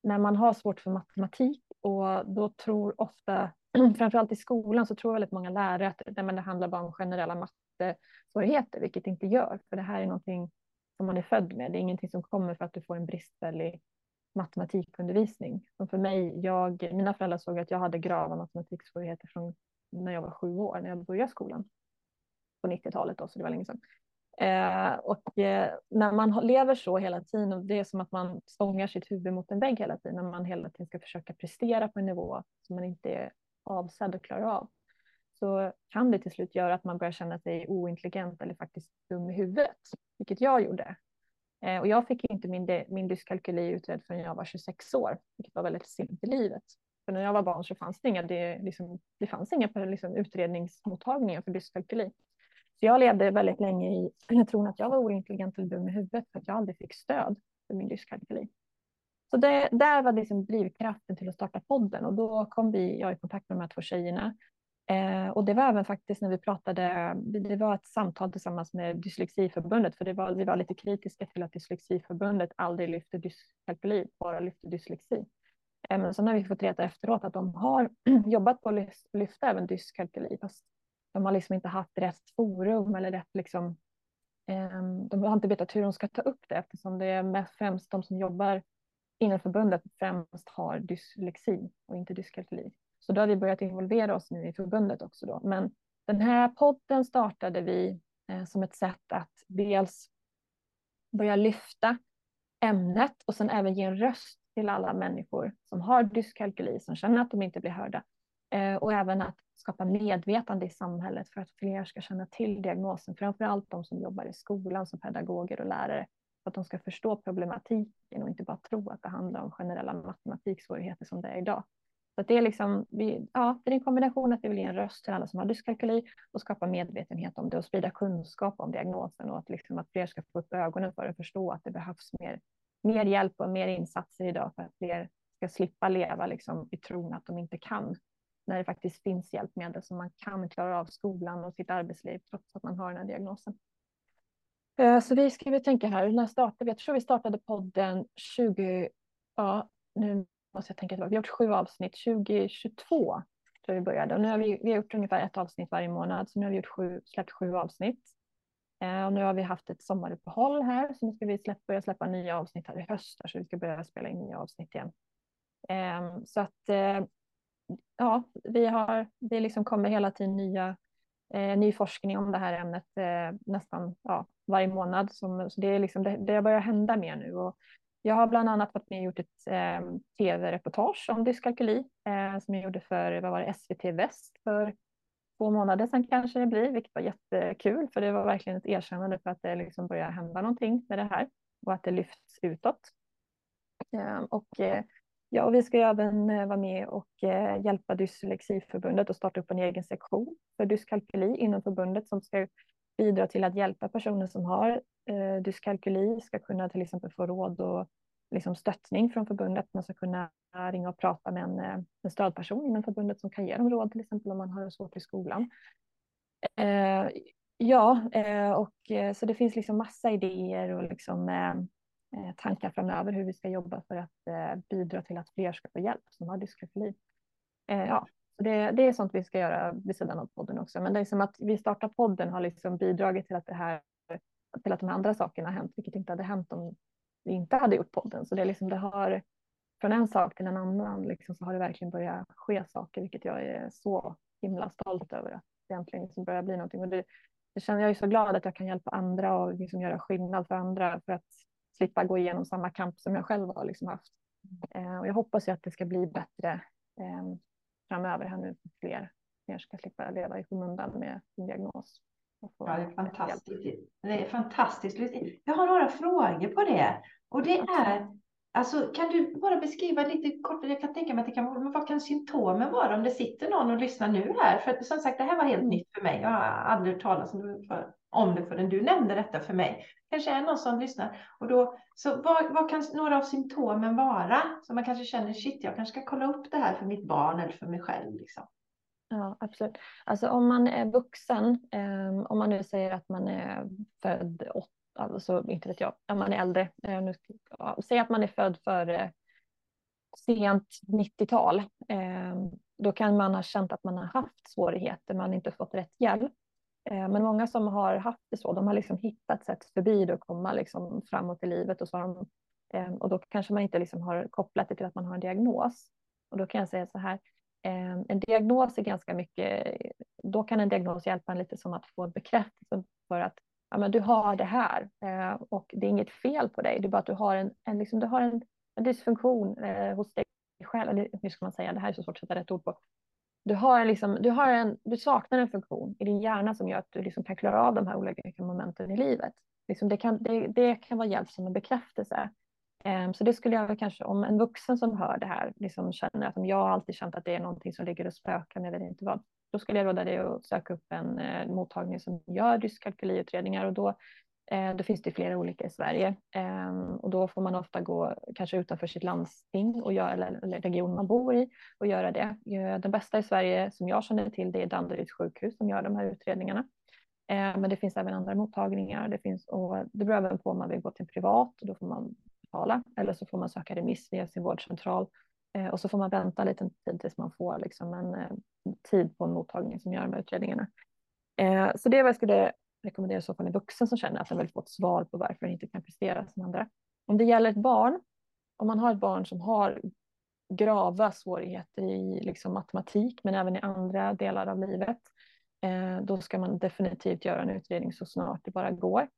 när man har svårt för matematik och då tror ofta, [CLEARS THROAT] framförallt i skolan, så tror väldigt många lärare att nej, men det handlar bara om generella mattesvårigheter, vilket det inte gör. För det här är någonting som man är född med. Det är ingenting som kommer för att du får en bristfällig matematikundervisning. Som för mig, jag, mina föräldrar såg att jag hade grava matematiksvårigheter från när jag var sju år, när jag började skolan. På 90-talet då, så det var länge sedan. Eh, och eh, när man lever så hela tiden, och det är som att man stångar sitt huvud mot en vägg hela tiden, när man hela tiden ska försöka prestera på en nivå som man inte är avsedd att klara av, så kan det till slut göra att man börjar känna sig ointelligent eller faktiskt dum i huvudet, vilket jag gjorde. Eh, och jag fick inte min, min dyskalkyli utredd förrän jag var 26 år, vilket var väldigt sent i livet. För när jag var barn så fanns det inga, det, liksom, det fanns inga liksom, utredningsmottagningar för dyskalkyli. Så jag levde väldigt länge i [CLEARS THROAT] tron att jag var ointelligent eller dum i huvudet för att jag aldrig fick stöd för min dyskalkyli. Så det, där var liksom drivkraften till att starta podden och då kom vi, jag i kontakt med de här två tjejerna. Eh, och det var även faktiskt när vi pratade, det var ett samtal tillsammans med Dyslexiförbundet, för det var, vi var lite kritiska till att Dyslexiförbundet aldrig lyfte dyskalkyli, bara lyfte dyslexi. Eh, men sen har vi fått reda efteråt att de har [CLEARS THROAT] jobbat på att lyfta även dyskalkyli, fast de har liksom inte haft rätt forum eller rätt liksom, eh, de har inte vetat hur de ska ta upp det eftersom det är främst de som jobbar inom förbundet främst har dyslexi och inte dyskalkyli. Så då har vi börjat involvera oss nu i förbundet också då. Men den här podden startade vi eh, som ett sätt att dels börja lyfta ämnet och sen även ge en röst till alla människor som har dyskalkyli, som känner att de inte blir hörda. Eh, och även att skapa medvetande i samhället för att fler ska känna till diagnosen, framför allt de som jobbar i skolan som pedagoger och lärare, för att de ska förstå problematiken och inte bara tro att det handlar om generella matematiksvårigheter som det är idag. Så det är liksom, vi, ja, det är en kombination att vi vill ge en röst till alla som har dyskalkyli och skapa medvetenhet om det och sprida kunskap om diagnosen och att, liksom att fler ska få upp ögonen för att förstå att det behövs mer, mer hjälp och mer insatser idag för att fler ska slippa leva liksom i tron att de inte kan när det faktiskt finns hjälpmedel som man kan klara av skolan och sitt arbetsliv trots att man har den här diagnosen. Eh, så vi ska vi tänka här, när startade vi? Jag tror vi startade podden 20, ja nu måste jag tänka tillbaka, vi har gjort sju avsnitt 2022 tror jag vi började och nu har vi, vi har gjort ungefär ett avsnitt varje månad så nu har vi gjort sju, släppt sju avsnitt. Eh, och nu har vi haft ett sommaruppehåll här så nu ska vi släppa, börja släppa nya avsnitt här i höst så vi ska börja spela in nya avsnitt igen. Eh, så att eh, ja, vi har, det liksom kommer hela tiden nya, eh, ny forskning om det här ämnet eh, nästan ja, varje månad. Som, så det, är liksom, det, det börjar hända mer nu. Och jag har bland annat varit med och gjort ett eh, tv-reportage om dyskalkyli eh, som jag gjorde för vad var det, SVT Väst för två månader sedan kanske det blir, vilket var jättekul för det var verkligen ett erkännande för att det liksom börjar hända någonting med det här och att det lyfts utåt. Eh, och eh, Ja, och vi ska ju även eh, vara med och eh, hjälpa Dyslexiförbundet och starta upp en egen sektion för dyskalkyli inom förbundet som ska bidra till att hjälpa personer som har eh, dyskalkyli ska kunna till exempel få råd och liksom stöttning från förbundet. Man ska kunna ringa och prata med en, eh, en stödperson inom förbundet som kan ge dem råd, till exempel om man har det svårt i skolan. Eh, ja, eh, och eh, så det finns liksom massa idéer och liksom eh, eh, tankar framöver hur vi ska jobba för att eh, bidra till att fler ska få hjälp som har dyskalkyli. Eh, ja, det, det, är sånt vi ska göra vid sidan av podden också. Men det är som att vi startar podden har liksom bidragit till att det här till att de andra sakerna har hänt, vilket inte hade hänt om vi inte hade gjort podden. Så det, är liksom, det, har, från en sak till en annan liksom, så har det verkligen börjat ske saker, vilket jag är så himla stolt över att det äntligen liksom börjar bli någonting. Och det, det känner, jag är så glad att jag kan hjälpa andra och liksom göra skillnad för andra för att slippa gå igenom samma kamp som jag själv har liksom haft. Eh, och jag hoppas ju att det ska bli bättre eh, framöver här nu fler, fler ska slippa leva i skymundan med sin diagnos. Ja, det är fantastiskt. Det är fantastiskt. Jag har några frågor på det. Och det är, alltså, kan du bara beskriva lite kort, jag kan tänka mig att det kan vara, vad kan symptomen vara om det sitter någon och lyssnar nu här? För som sagt, det här var helt mm. nytt för mig. Jag har aldrig hört talas om det förrän du nämnde detta för mig. Kanske är någon som lyssnar. Och då, så vad, vad kan några av symptomen vara? Så man kanske känner, shit, jag kanske ska kolla upp det här för mitt barn eller för mig själv. Liksom. Ja, absolut. Alltså om man är vuxen, eh, om man nu säger att man är född, åt, alltså inte vet jag, om man är äldre, eh, nu, ja, säg att man är född före sent 90-tal, eh, då kan man ha känt att man har haft svårigheter, man har inte fått rätt hjälp. Eh, men många som har haft det så, de har liksom hittat sätt förbi det och komma liksom framåt i livet och, så de, eh, och då kanske man inte liksom har kopplat det till att man har en diagnos. Och då kan jag säga så här, Ehm, en diagnos är ganska mycket, då kan en diagnos hjälpa en lite som att få bekräftelse för att ja, men du har det här eh, och det är inget fel på dig, det är bara att du har en, en, liksom, du har en, en dysfunktion eh, hos dig själv, eller hur ska man säga, det här är så svårt att sätta rätt ord på, du, har liksom, du, har en, du saknar en funktion i din hjärna som gör att du liksom kan klara av de här olika momenten i livet. Liksom det, kan, det, det kan vara hjälp som en bekräftelse. Ehm, så det skulle jag kanske, om en vuxen som hör det här liksom känner att jag alltid känt att det är någonting som ligger och spökar, men jag vet inte vad, då skulle jag råda dig att söka upp en eh, mottagning som gör dyskalkyliutredningar och då Eh, då finns det flera olika i Sverige ehm, och då får man ofta gå kanske utanför sitt landsting och göra, eller region man bor i och göra det. Eh, den bästa i Sverige som jag känner till det är Danderyds sjukhus som gör de här utredningarna. Ehm, men det finns även andra mottagningar. Det, finns, och det beror även på om man vill gå till privat och då får man betala eller så får man söka remiss via sin vårdcentral eh, och så får man vänta en liten tid tills man får liksom en eh, tid på en mottagning som gör de här utredningarna. Eh, så det är vad jag skulle rekommendera i så fall en vuxen som känner att den vill få ett svar på varför den inte kan prestera som andra. Om det gäller ett barn, om man har ett barn som har grava svårigheter i liksom matematik men även i andra delar av livet, eh, då ska man definitivt göra en utredning så snart det bara går.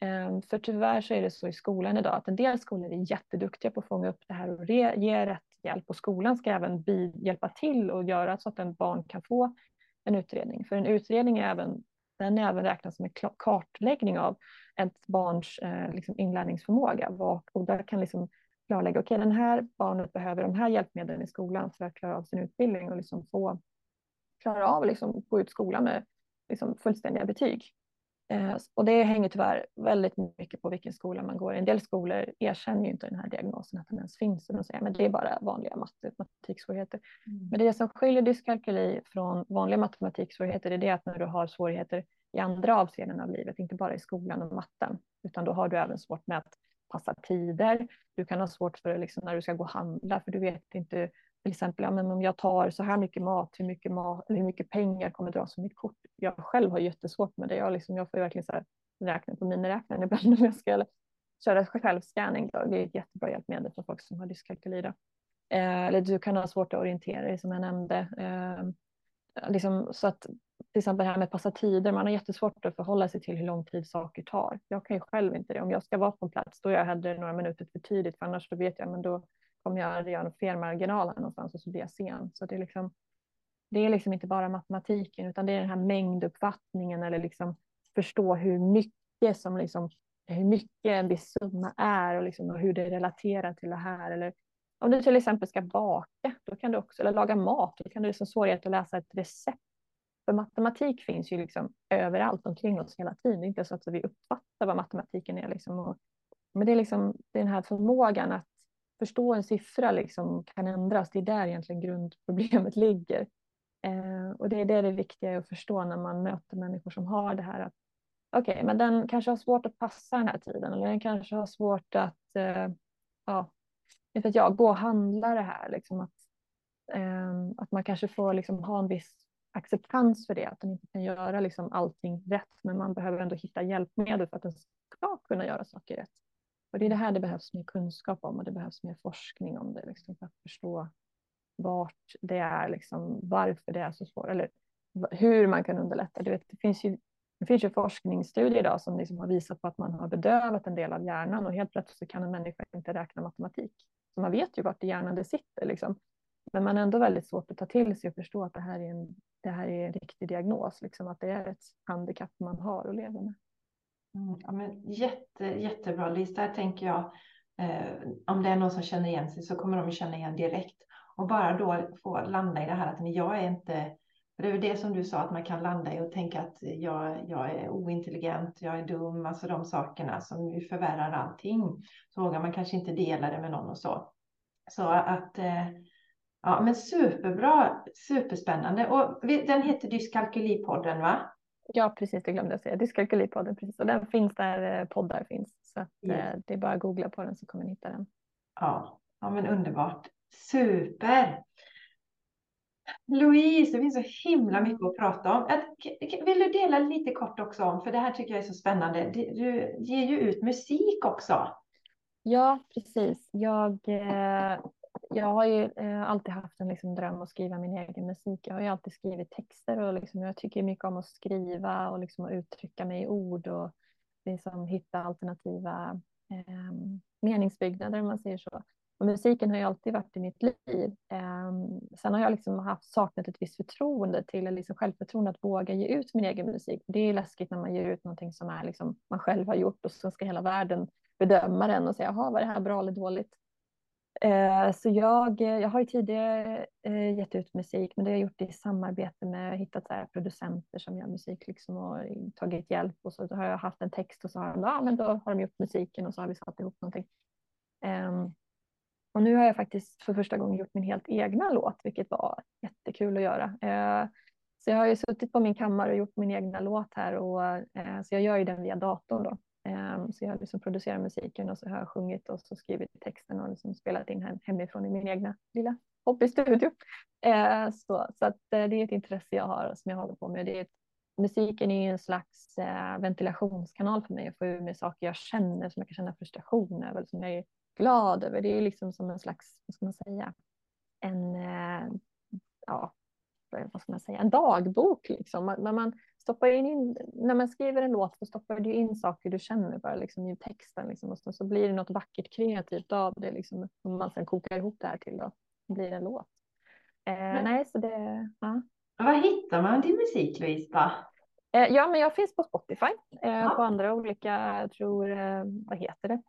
Ehm, för tyvärr så är det så i skolan idag att en del skolor är jätteduktiga på att fånga upp det här och ge rätt hjälp och skolan ska även hjälpa till och göra så att en barn kan få en utredning. För en utredning är även den är även räknad som en kartläggning av ett barns eh, liksom inlärningsförmåga. Och där kan liksom klarlägga, okej okay, den här barnet behöver de här hjälpmedlen i skolan för att klara av sin utbildning och liksom få klara av att liksom gå ut skolan med liksom fullständiga betyg. Eh, och det hänger tyvärr väldigt mycket på vilken skola man går. En del skolor erkänner ju inte den här diagnosen att den ens finns. Och de säger att det är bara vanliga matematiksvårigheter. Mm. Men det som skiljer dyskalkyli från vanliga matematiksvårigheter är det att när du har svårigheter i andra avseenden av livet, inte bara i skolan och matten, utan då har du även svårt med att passa tider. Du kan ha svårt för liksom, när du ska gå och handla, för du vet inte till exempel, ja, men om jag tar så här mycket mat, hur mycket, mat, eller hur mycket pengar kommer dras från mitt kort? Jag själv har jättesvårt med det. Jag, liksom, jag får verkligen så här, räkna på miniräknaren ibland [LAUGHS] om jag ska köra självscanning. Då. Det är ett jättebra hjälpmedel för folk som har dyskalkyli. Eh, eller du kan ha svårt att orientera dig som jag nämnde. Eh, liksom, så att till exempel det här med att passa tider, man har jättesvårt att förhålla sig till hur lång tid saker tar. Jag kan ju själv inte det. Om jag ska vara på plats, då är jag hellre några minuter för tidigt, för annars då vet jag, men då kommer jag göra en felmarginal här någonstans och så blir jag sen. Så det är liksom, det är liksom inte bara matematiken, utan det är den här mängduppfattningen eller liksom förstå hur mycket som liksom, hur mycket en viss summa är och, liksom, och hur det relaterar till det här. Eller om du till exempel ska baka, då kan du också, eller laga mat, då kan du liksom svårighet att läsa ett recept. För matematik finns ju liksom överallt omkring oss hela tiden. Det är inte så att vi uppfattar vad matematiken är. Liksom. Och, men det är liksom den här förmågan att förstå en siffra liksom kan ändras. Det är där egentligen grundproblemet [LAUGHS] ligger. Eh, och det är det det viktiga att förstå när man möter människor som har det här. att Okej, okay, men den kanske har svårt att passa den här tiden eller den kanske har svårt att, eh, ja, vet att jag, gå och handla det här. Liksom att, eh, att man kanske får liksom ha en viss acceptans för det, att den inte kan göra liksom allting rätt, men man behöver ändå hitta hjälpmedel för att den ska kunna göra saker rätt. Och det är det här det behövs mer kunskap om och det behövs mer forskning om det liksom, för att förstå vart det är, liksom, varför det är så svårt eller hur man kan underlätta. Du vet, det finns ju det finns ju forskningsstudier idag som liksom har visat på att man har bedövat en del av hjärnan och helt plötsligt kan en människa inte räkna matematik. Så man vet ju vart i hjärnan det sitter. Liksom. Men man är ändå väldigt svårt att ta till sig och förstå att det här är en, det här är en riktig diagnos, liksom, att det är ett handikapp man har och lever med. Mm, ja, men jätte, jättebra Lis, där tänker jag eh, om det är någon som känner igen sig så kommer de känna igen direkt. Och bara då få landa i det här att men jag är inte det är det som du sa, att man kan landa i och tänka att jag, jag är ointelligent, jag är dum, alltså de sakerna som ju förvärrar allting. Så vågar man kanske inte dela det med någon och så. Så att, eh, ja men superbra, superspännande. Och den heter Dyskalkylipodden va? Ja, precis, det glömde jag säga. Dyskalkylipodden, precis. Och den finns där eh, poddar finns. Så att, yes. det är bara att googla på den så kommer ni hitta den. Ja, ja men underbart. Super! Louise, det finns så himla mycket att prata om. Vill du dela lite kort också om, för det här tycker jag är så spännande. Du ger ju ut musik också. Ja, precis. Jag, eh, jag har ju eh, alltid haft en liksom dröm att skriva min egen musik. Jag har ju alltid skrivit texter och liksom, jag tycker mycket om att skriva och liksom att uttrycka mig i ord och liksom hitta alternativa eh, meningsbyggnader om man säger så. Och musiken har ju alltid varit i mitt liv. Eh, sen har jag liksom haft, saknat ett visst förtroende till, liksom självförtroende att våga ge ut min egen musik. Det är läskigt när man ger ut någonting som är liksom man själv har gjort och så ska hela världen bedöma den och säga, jaha, var det här bra eller dåligt? Eh, så jag, eh, jag har ju tidigare eh, gett ut musik, men det har jag gjort i samarbete med, hittat så producenter som gör musik liksom och tagit hjälp och så har jag haft en text och så har de, ja, men då har de gjort musiken och så har vi satt ihop någonting. Ehm, och nu har jag faktiskt för första gången gjort min helt egna låt, vilket var jättekul att göra. Så jag har ju suttit på min kammare och gjort min egna låt här och så jag gör ju den via datorn då. Ehm, så jag liksom producerat musiken och så har jag sjungit och så skrivit texten och liksom spelat in hemifrån i min egna lilla hobbystudio. Ehm, så, så att eh, det är ett intresse jag har som jag håller på med. Det är ett, musiken är ju en slags eh, ventilationskanal för mig att få ur mig saker jag känner som jag kan känna frustration över, som jag är glad över. Det är liksom som en slags, vad ska man säga, en, eh, ja, vad ska man säga, en dagbok liksom. Man, man stoppar in, när man skriver en låt så stoppar du in saker du känner bara liksom i texten liksom, och så, så blir det något vackert kreativt av det liksom. Om man sen kokar ihop det här till då blir en låt. Eh, nej, så det, ja. Vad hittar man till musik Louise? Eh, ja, men jag finns på Spotify, eh, ja. på andra olika, jag tror, eh, vad heter det?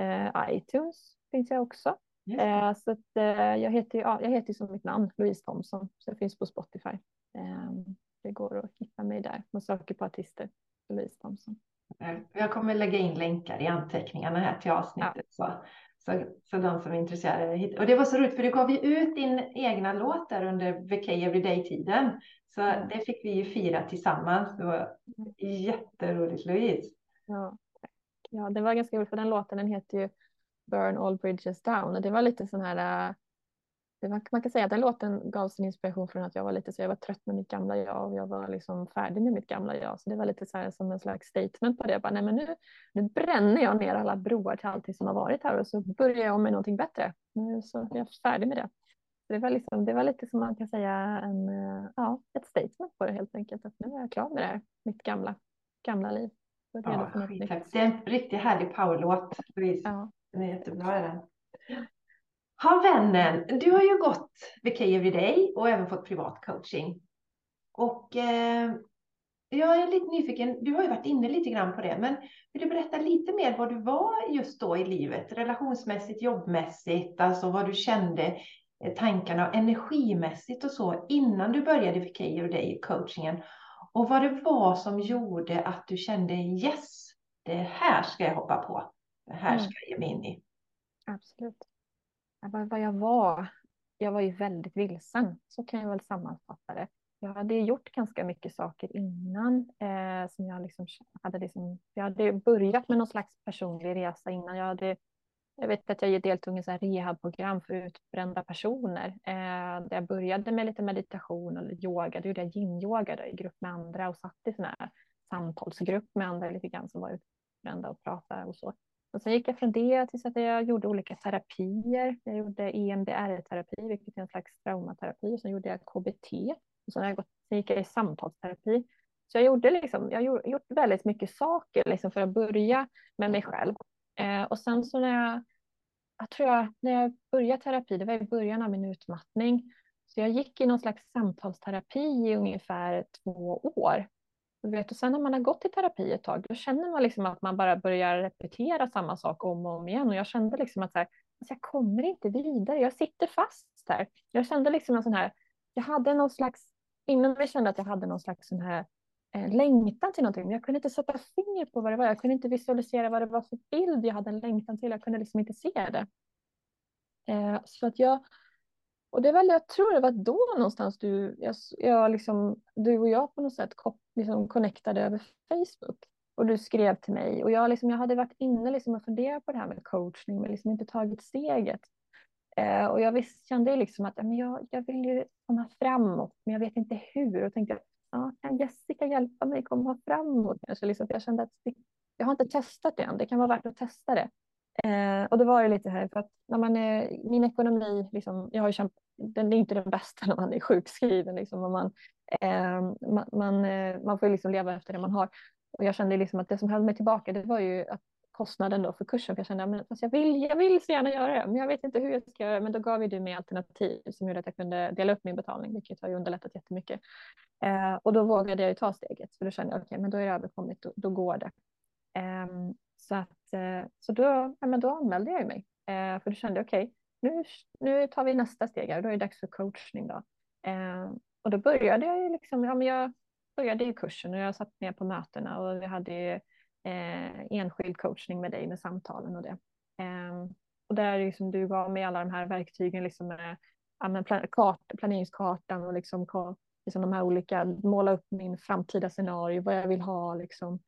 Eh, iTunes finns jag också. Eh, så att, eh, jag heter ja, jag heter som mitt namn, Louise Thomson, så jag finns på Spotify. Ehm, det går att hitta mig där. Man söker på artister, Louise Thomson. Jag kommer lägga in länkar i anteckningarna här till avsnittet. Ja. Så, så, så de som är intresserade. Och det var så roligt för du gav ju ut din egna låt där under VK Everyday-tiden. Så mm. det fick vi ju fira tillsammans. Det var mm. jätteroligt Louise. Ja. Ja, det var ganska roligt för den låten den heter ju Burn All Bridges Down och det var lite sån här äh, var, man kan säga att den låten gav sin inspiration från att jag var lite så jag var trött med mitt gamla jag och jag var liksom färdig med mitt gamla jag. Så det var lite så här som en slags statement på det. Jag bara, nej men nu, nu bränner jag ner alla broar till allting som har varit här och så börjar jag om med någonting bättre. Nu så är jag färdig med det. Det, var liksom, det var lite som man kan säga en, äh, ja, ett statement på det helt enkelt. Att nu är jag klar med det här, mitt gamla, gamla liv. Ja, det är en riktigt härlig powerlåt. Ja. Den är jättebra. Är den. Ha vännen, du har ju gått VK Everyday och även fått privat coaching. Och eh, jag är lite nyfiken, du har ju varit inne lite grann på det, men vill du berätta lite mer vad du var just då i livet, relationsmässigt, jobbmässigt, alltså vad du kände, eh, tankarna och energimässigt och så innan du började VK Everyday coachingen och vad det var som gjorde att du kände yes, det här ska jag hoppa på. Det här ska jag ge mig in i. Absolut. Vad jag var, jag var ju väldigt vilsen, så kan jag väl sammanfatta det. Jag hade gjort ganska mycket saker innan. Eh, som jag, liksom hade liksom, jag hade börjat med någon slags personlig resa innan. Jag hade jag vet att jag deltog i ett rehabprogram för utbrända personer. Eh, där jag började med lite meditation och yoga. Då gjorde jag yin-yoga i grupp med andra och satt i sån här samtalsgrupp med andra lite grann som var utbrända och pratade och så. Och sen gick jag från det tills att jag gjorde olika terapier. Jag gjorde EMDR-terapi, vilket är en slags traumaterapi. Och sen gjorde jag KBT. Och sen, jag gått, sen gick jag i samtalsterapi. Så jag gjorde liksom, jag gjort, gjort väldigt mycket saker liksom för att börja med mig själv. Eh, och sen så när jag, jag tror jag, när jag började terapi, det var i början av min utmattning. Så jag gick i någon slags samtalsterapi i ungefär två år. Vet, och sen när man har gått i terapi ett tag, då känner man liksom att man bara börjar repetera samma sak om och om igen. Och jag kände liksom att så här, alltså jag kommer inte vidare, jag sitter fast här. Jag kände liksom en sån här, jag hade någon slags, inom mig kände att jag hade någon slags sån här eh, längtan till någonting, men jag kunde inte sätta finger på vad det var. Jag kunde inte visualisera vad det var för bild jag hade en längtan till. Jag kunde liksom inte se det. Eh, så att jag, och det är väl, jag tror det var då någonstans du, jag, jag liksom, du och jag på något sätt liksom connectade över Facebook. Och du skrev till mig och jag, liksom, jag hade varit inne liksom och funderat på det här med coachning men liksom inte tagit steget. Eh, och jag visst, kände liksom att men jag, jag vill ju komma framåt men jag vet inte hur. Och tänkte, ja, kan Jessica hjälpa mig komma framåt? Kanske liksom, för jag kände att jag har inte testat det än, det kan vara värt att testa det. Eh, och det var ju lite här för att när man är, min ekonomi, liksom, jag har ju kämpat, den är inte den bästa [LAUGHS] när man är sjukskriven. Liksom, och man, eh, man, man, eh, man, får liksom leva efter det man har. Och jag kände liksom att det som höll mig tillbaka det var ju att kostnaden då för kursen. För jag kände att jag, vill, jag vill så gärna göra det, men jag vet inte hur jag ska göra Men då gav ju du mig alternativ som gjorde att jag kunde dela upp min betalning, vilket har ju underlättat jättemycket. Eh, och då vågade jag ju ta steget, för då kände jag okej, okay, men då är det överkomligt, då, då går det. Eh, så att, eh, så då, ja, men då anmälde jag mig, eh, för då kände jag okej, okay, nu, nu tar vi nästa steg, här, då är det dags för coachning då. Eh, och då började jag ju liksom, ja men jag började i kursen och jag satt ner på mötena och vi hade ju enskild coachning med dig med samtalen och det. Och där liksom du gav mig alla de här verktygen, liksom med ja, plan, kart, planeringskartan och liksom, liksom de här olika, måla upp min framtida scenario, vad jag vill ha liksom.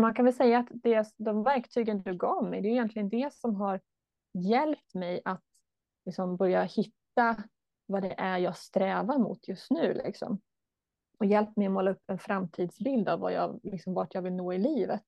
Man kan väl säga att det, de verktygen du gav mig, det är egentligen det som har hjälpt mig att liksom börja hitta vad det är jag strävar mot just nu. Liksom. Och hjälpt mig att måla upp en framtidsbild av vad jag, liksom, vart jag vill nå i livet.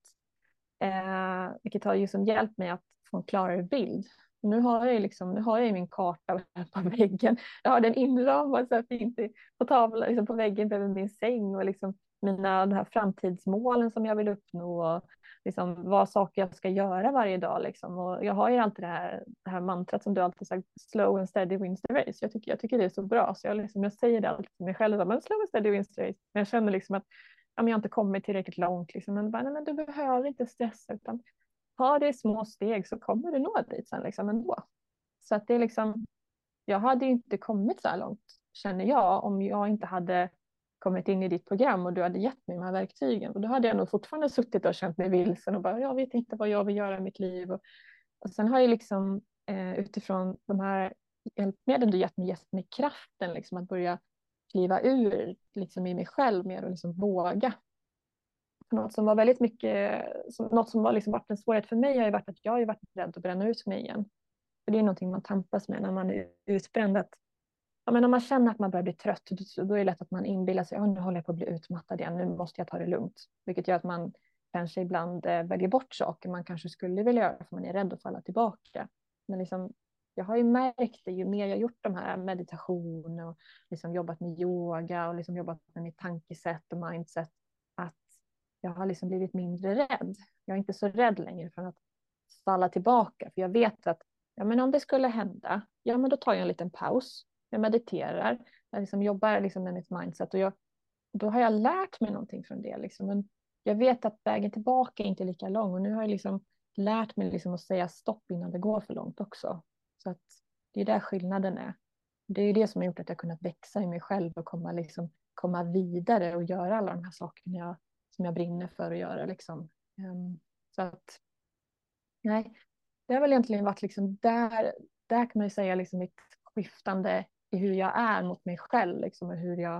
Eh, vilket har liksom hjälpt mig att få en klarare bild. nu har jag, liksom, nu har jag min karta [LAUGHS] på väggen. Jag har den inramad så fint på tavlan, liksom på väggen bredvid min säng. Och liksom mina de här framtidsmålen som jag vill uppnå och liksom vad saker jag ska göra varje dag. Liksom. Och jag har ju alltid det här, det här mantrat som du alltid sagt, slow and steady wins the race. Jag tycker, jag tycker det är så bra, så jag, liksom, jag säger det alltid till mig själv, men slow and steady wins the race. Men jag känner liksom att ja, men jag har inte kommit tillräckligt långt, liksom. men, bara, nej, men du behöver inte stressa, utan ha det i små steg så kommer du nå dit sen liksom ändå. Så att det är liksom, jag hade ju inte kommit så här långt, känner jag, om jag inte hade kommit in i ditt program och du hade gett mig de här verktygen. Och då hade jag nog fortfarande suttit och känt mig vilsen och bara, jag vet inte vad jag vill göra i mitt liv. Och, och sen har jag liksom eh, utifrån de här hjälpmedlen du gett mig, gett mig kraften liksom att börja kliva ur liksom i mig själv mer och liksom våga. Något som var väldigt mycket, som, något som var liksom varit en svårighet för mig har ju varit att jag har ju varit rädd att bränna ut mig igen. För det är någonting man tampas med när man är utbränd, att ja, men om man känner att man börjar bli trött, då är det lätt att man inbillar sig, nu håller jag på att bli utmattad igen, nu måste jag ta det lugnt. Vilket gör att man kanske ibland eh, väljer bort saker man kanske skulle vilja göra, för man är rädd att falla tillbaka. Men liksom, jag har ju märkt det, ju mer jag gjort de här meditation och liksom jobbat med yoga och liksom jobbat med mitt tankesätt och mindset, att jag har liksom blivit mindre rädd. Jag är inte så rädd längre för att falla tillbaka, för jag vet att ja, men om det skulle hända, ja men då tar jag en liten paus jag mediterar, jag liksom jobbar liksom med mitt mindset och jag, då har jag lärt mig någonting från det. Liksom. Men jag vet att vägen tillbaka är inte lika lång och nu har jag liksom lärt mig liksom att säga stopp innan det går för långt också. Så att det är där skillnaden är. Det är det som har gjort att jag kunnat växa i mig själv och komma, liksom, komma vidare och göra alla de här sakerna jag, som jag brinner för att göra. Liksom. Um, så att, nej, det har väl egentligen varit liksom där, där kan man ju säga liksom mitt skiftande i hur jag är mot mig själv liksom, och hur jag,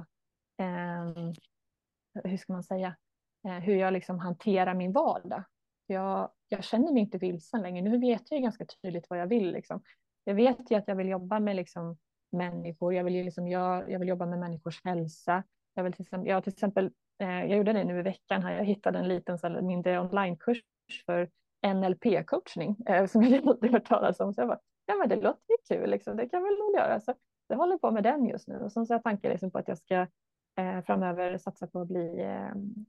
eh, hur ska man säga, eh, hur jag liksom hanterar min vardag. Jag, jag känner mig inte vilsen längre. Nu vet jag ju ganska tydligt vad jag vill. Liksom. Jag vet ju att jag vill jobba med liksom, människor. Jag vill, liksom, jag, jag vill jobba med människors hälsa. Jag, vill till exempel, jag, till exempel, eh, jag gjorde det nu i veckan. Här. Jag hittade en liten så här, mindre onlinekurs för NLP-coachning eh, som jag [LAUGHS] aldrig hört talas om. Så jag bara, ja men det låter ju kul, liksom. det kan väl nog göra. Så jag håller på med den just nu och sen så har jag tankar liksom på att jag ska eh, framöver satsa på att bli eh,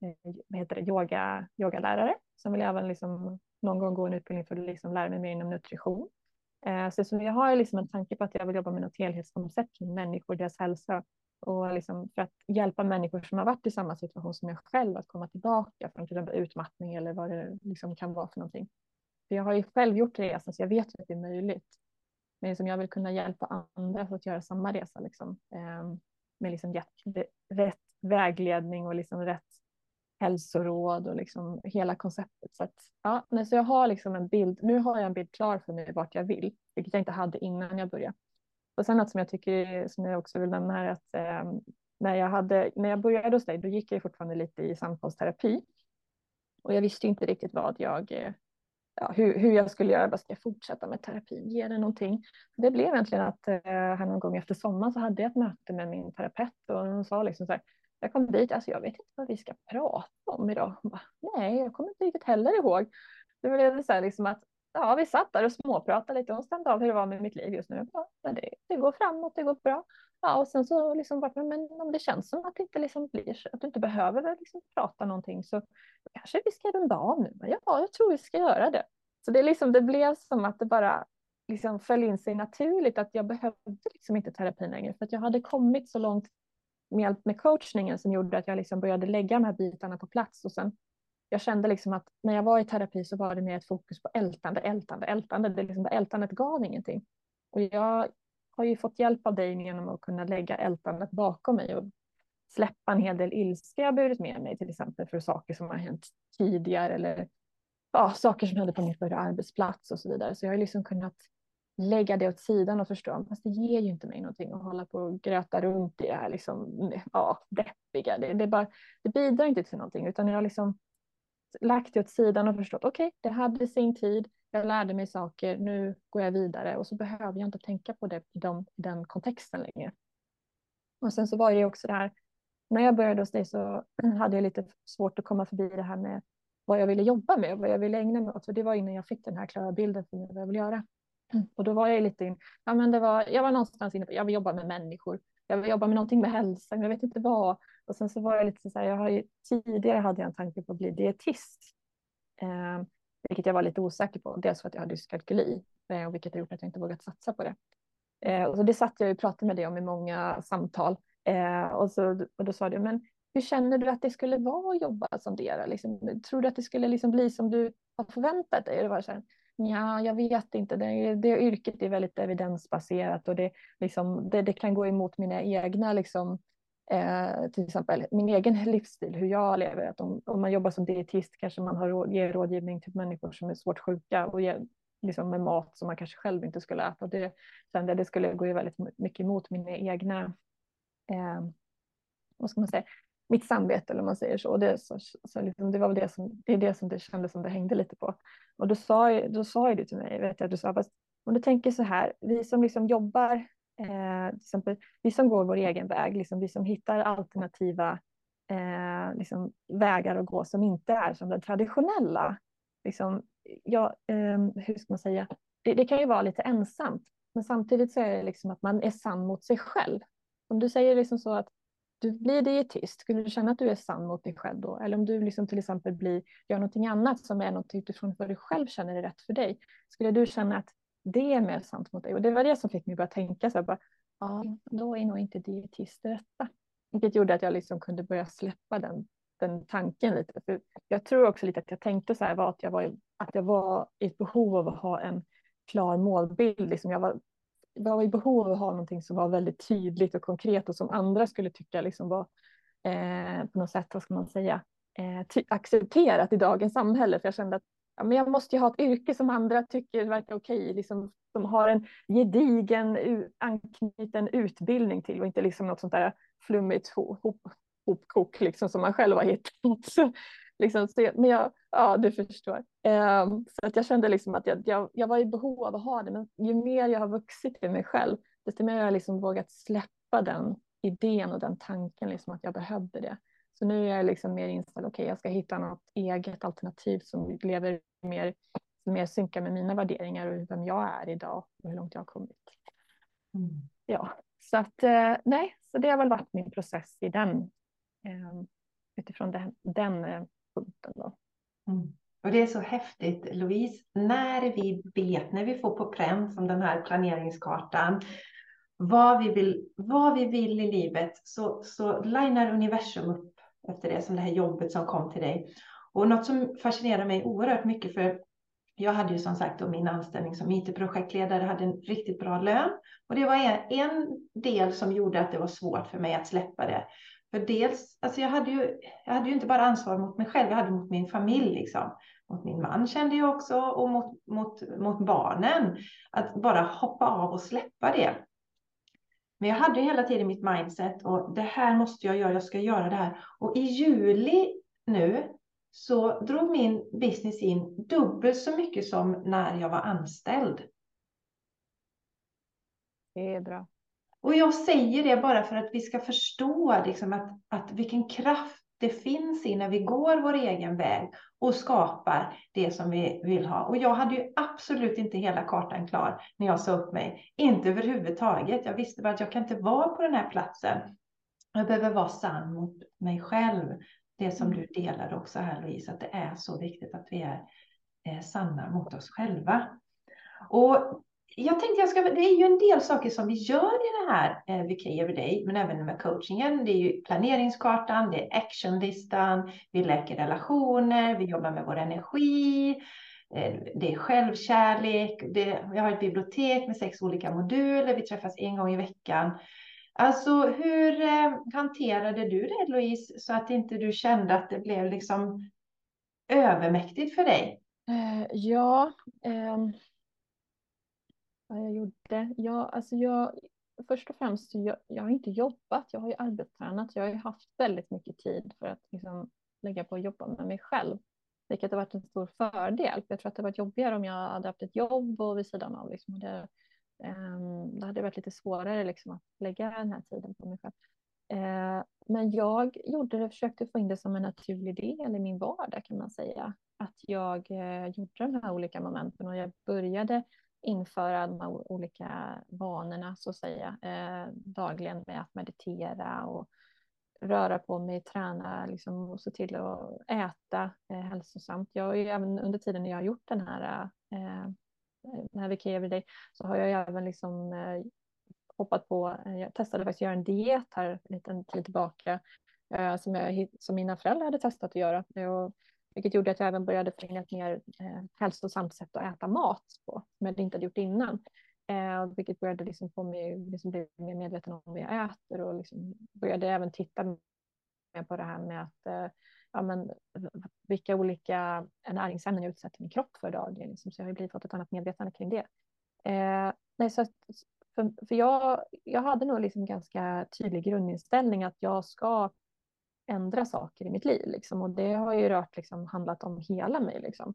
eh, vad heter det, yoga, yogalärare. Sen vill jag även liksom någon gång gå en utbildning för att liksom lära mig mer inom nutrition. Eh, så, så jag har liksom en tanke på att jag vill jobba med något helhetskoncept kring människor, deras hälsa och liksom för att hjälpa människor som har varit i samma situation som jag själv att komma tillbaka från till exempel utmattning eller vad det liksom kan vara för någonting. För jag har ju själv gjort resan så jag vet att det är möjligt. Men liksom jag vill kunna hjälpa andra för att göra samma resa liksom. Eh, med liksom rätt, rätt vägledning och liksom rätt hälsoråd och liksom hela konceptet. Så, att, ja, men så jag har liksom en bild, nu har jag en bild klar för mig vart jag vill, vilket jag inte hade innan jag började. Och sen något som jag tycker, som jag också vill nämna här, att eh, när, jag hade, när jag började hos dig, då gick jag fortfarande lite i samtalsterapi. Och jag visste inte riktigt vad jag, eh, ja, hur, hur jag skulle göra, bara ska jag fortsätta med terapin, ge det någonting? Det blev egentligen att eh, här någon gång efter sommaren så hade jag ett möte med min terapeut och hon sa liksom så här, jag kom dit, alltså jag vet inte vad vi ska prata om idag. Bara, Nej, jag kommer inte riktigt heller ihåg. Det blev så här liksom att ja, vi satt där och småpratade lite och stämde av hur det var med mitt liv just nu. Ja, det, det går framåt, det går bra. Ja, och sen så liksom bara, men om det känns som att det inte liksom blir så, att du inte behöver liksom prata någonting så kanske vi ska runda av nu. Ja, jag tror vi ska göra det. Så det, liksom, det blev som att det bara liksom föll in sig naturligt att jag behövde liksom inte terapin längre för att jag hade kommit så långt med hjälp med coachningen som gjorde att jag liksom började lägga de här bitarna på plats och sen jag kände liksom att när jag var i terapi så var det mer ett fokus på ältande, ältande, ältande. Det liksom, ältandet gav ingenting. Och jag har ju fått hjälp av dig genom att kunna lägga ältandet bakom mig och släppa en hel del ilska jag burit med mig, till exempel för saker som har hänt tidigare eller ja, saker som hände på min förra arbetsplats och så vidare. Så jag har liksom kunnat lägga det åt sidan och förstå, fast det ger ju inte mig någonting att hålla på och gröta runt i det här liksom, ja, deppiga. Det, det, bara, det bidrar inte till någonting, utan jag har liksom lagt det åt sidan och förstått, okej, okay, det hade sin tid, jag lärde mig saker, nu går jag vidare och så behöver jag inte tänka på det i, de, i den kontexten längre. Och sen så var det också det här, när jag började hos dig så [CLEARS THROAT] hade jag lite svårt att komma förbi det här med vad jag ville jobba med och vad jag ville ägna mig åt, för det var innan jag fick den här klara bilden för vad jag vill göra. Och då var jag lite in, ja men det var, jag var någonstans inne på, jag vill jobba med människor, jag vill jobba med någonting med hälsa, men jag vet inte vad. Och sen så var jag lite så här, jag har ju, tidigare hade jag en tanke på att bli dietist. Eh, vilket jag var lite osäker på, dels för att jag hade dyskalkyli, eh, och vilket har gjort att jag inte vågat satsa på det. Eh, och så det satt jag och pratade med dig om i många samtal. Eh, och, så, och då sa du, men hur känner du att det skulle vara att jobba som det? Liksom, tror du att det skulle liksom bli som du har förväntat dig? Och det var så här, Ja, jag vet inte. Det, det yrket är väldigt evidensbaserat och det, liksom, det, det kan gå emot mina egna, liksom, eh, till exempel min egen livsstil, hur jag lever. Att om, om man jobbar som dietist kanske man har råd, ger rådgivning till människor som är svårt sjuka och ger, liksom, med mat som man kanske själv inte skulle äta. Det, sen det, det skulle gå väldigt mycket emot mina egna eh, vad ska man säga, mitt samvete eller om man säger så. Och det, så, så liksom, det var det som det är det som det kändes som det hängde lite på. Och då sa, då sa du till mig, vet jag, du sa, fast om du tänker så här, vi som liksom jobbar, eh, till exempel, vi som går vår egen väg, liksom, vi som hittar alternativa eh, liksom, vägar att gå som inte är som den traditionella. Liksom, ja, eh, hur ska man säga, det, det, kan ju vara lite ensamt, men samtidigt så är det liksom att man är sann mot sig själv. Om du säger liksom så att du blir dietist, skulle du känna att du är sann mot dig själv då? Eller om du liksom till exempel blir, gör någonting annat som är något utifrån vad du själv känner är rätt för dig, skulle du känna att det är mer sant mot dig? Och det var det som fick mig att börja tänka så här, bara, ja, då är nog inte dietist det rätta. Vilket gjorde att jag liksom kunde börja släppa den, den tanken lite. För jag tror också lite att jag tänkte så här var att jag var, att jag var i ett behov av att ha en klar målbild. Liksom jag var var i behov av att ha någonting som var väldigt tydligt och konkret och som andra skulle tycka liksom var eh, på något sätt, vad ska man säga, eh, accepterat i dagens samhälle. För jag kände att ja, men jag måste ju ha ett yrke som andra tycker verkar okej, liksom, som har en gedigen anknuten utbildning till och inte liksom något sånt där flummigt hop, hopkok liksom, som man själv har hittat. [LAUGHS] Så, liksom, så, men jag, ja, du förstår. Um, så att jag kände liksom att jag, jag, jag, var i behov av att ha det, men ju mer jag har vuxit i mig själv, desto mer har jag liksom vågat släppa den idén och den tanken liksom att jag behövde det. Så nu är jag liksom mer inställd, okej, okay, jag ska hitta något eget alternativ som lever mer desto mer synkar med mina värderingar och vem jag är idag och hur långt jag har kommit. Mm. Ja, så att eh, nej, så det har väl varit min process i den eh, utifrån den, den eh, punkten då. Mm. Och det är så häftigt Louise, när vi vet, när vi får på pränt som den här planeringskartan, vad vi vill, vad vi vill i livet så, så linar universum upp efter det som det här jobbet som kom till dig. Och något som fascinerar mig oerhört mycket för jag hade ju som sagt då min anställning som IT-projektledare, hade en riktigt bra lön. Och det var en, en del som gjorde att det var svårt för mig att släppa det. För dels, alltså jag hade ju, jag hade ju inte bara ansvar mot mig själv, jag hade mot min familj liksom. Mot min man kände jag också och mot, mot, mot barnen. Att bara hoppa av och släppa det. Men jag hade hela tiden mitt mindset och det här måste jag göra, jag ska göra det här. Och i juli nu så drog min business in dubbelt så mycket som när jag var anställd. Det är bra. Och jag säger det bara för att vi ska förstå liksom att, att vilken kraft det finns i när vi går vår egen väg och skapar det som vi vill ha. Och jag hade ju absolut inte hela kartan klar när jag sa upp mig. Inte överhuvudtaget. Jag visste bara att jag kan inte vara på den här platsen. Jag behöver vara sann mot mig själv. Det som du delade också här Louise, att det är så viktigt att vi är eh, sanna mot oss själva. Och jag tänkte jag ska, det är ju en del saker som vi gör i det här eh, VK Everyday, men även med coachingen. Det är ju planeringskartan, det är actionlistan, vi läker relationer, vi jobbar med vår energi, eh, det är självkärlek, det, vi har ett bibliotek med sex olika moduler, vi träffas en gång i veckan. Alltså hur eh, hanterade du det Louise, så att inte du kände att det blev liksom övermäktigt för dig? Eh, ja, ehm, vad jag gjorde? Jag, alltså jag, först och främst, jag, jag har inte jobbat, jag har ju arbetstränat, jag har ju haft väldigt mycket tid för att liksom lägga på att jobba med mig själv. Vilket har varit en stor fördel. Jag tror att det hade varit jobbigare om jag hade haft ett jobb och vid sidan av liksom ehm, hade, um, det hade varit lite svårare liksom att lägga den här tiden på mig själv. Uh, men jag gjorde det, försökte få in det som en naturlig del i min vardag kan man säga. Att jag uh, gjorde de här olika momenten och jag började införa de här olika vanorna så att säga eh, dagligen med att meditera och röra på mig, träna liksom, och se till att äta eh, hälsosamt. Jag har ju även under tiden när jag har gjort den här, eh, den här VK Everyday så har jag ju även liksom, eh, hoppat på, eh, jag testade faktiskt att göra en diet här en liten tid tillbaka eh, som, jag, som mina föräldrar hade testat att göra. Och vilket gjorde att jag även började få in ett mer eh, hälsosamt sätt att äta mat på, som jag inte hade gjort innan. Eh, vilket började liksom få mig liksom bli mer medveten om vad jag äter och liksom började även titta mer på det här med att eh, ja, men, vilka olika näringsämnen jag utsätter min kropp för dagligen. Liksom. Så jag har blivit fått ett annat medvetande kring det. Eh, nej, så för, för jag, jag hade nog liksom ganska tydlig grundinställning att jag ska ändra saker i mitt liv. Liksom. Och det har ju rört, liksom, handlat om hela mig. Liksom.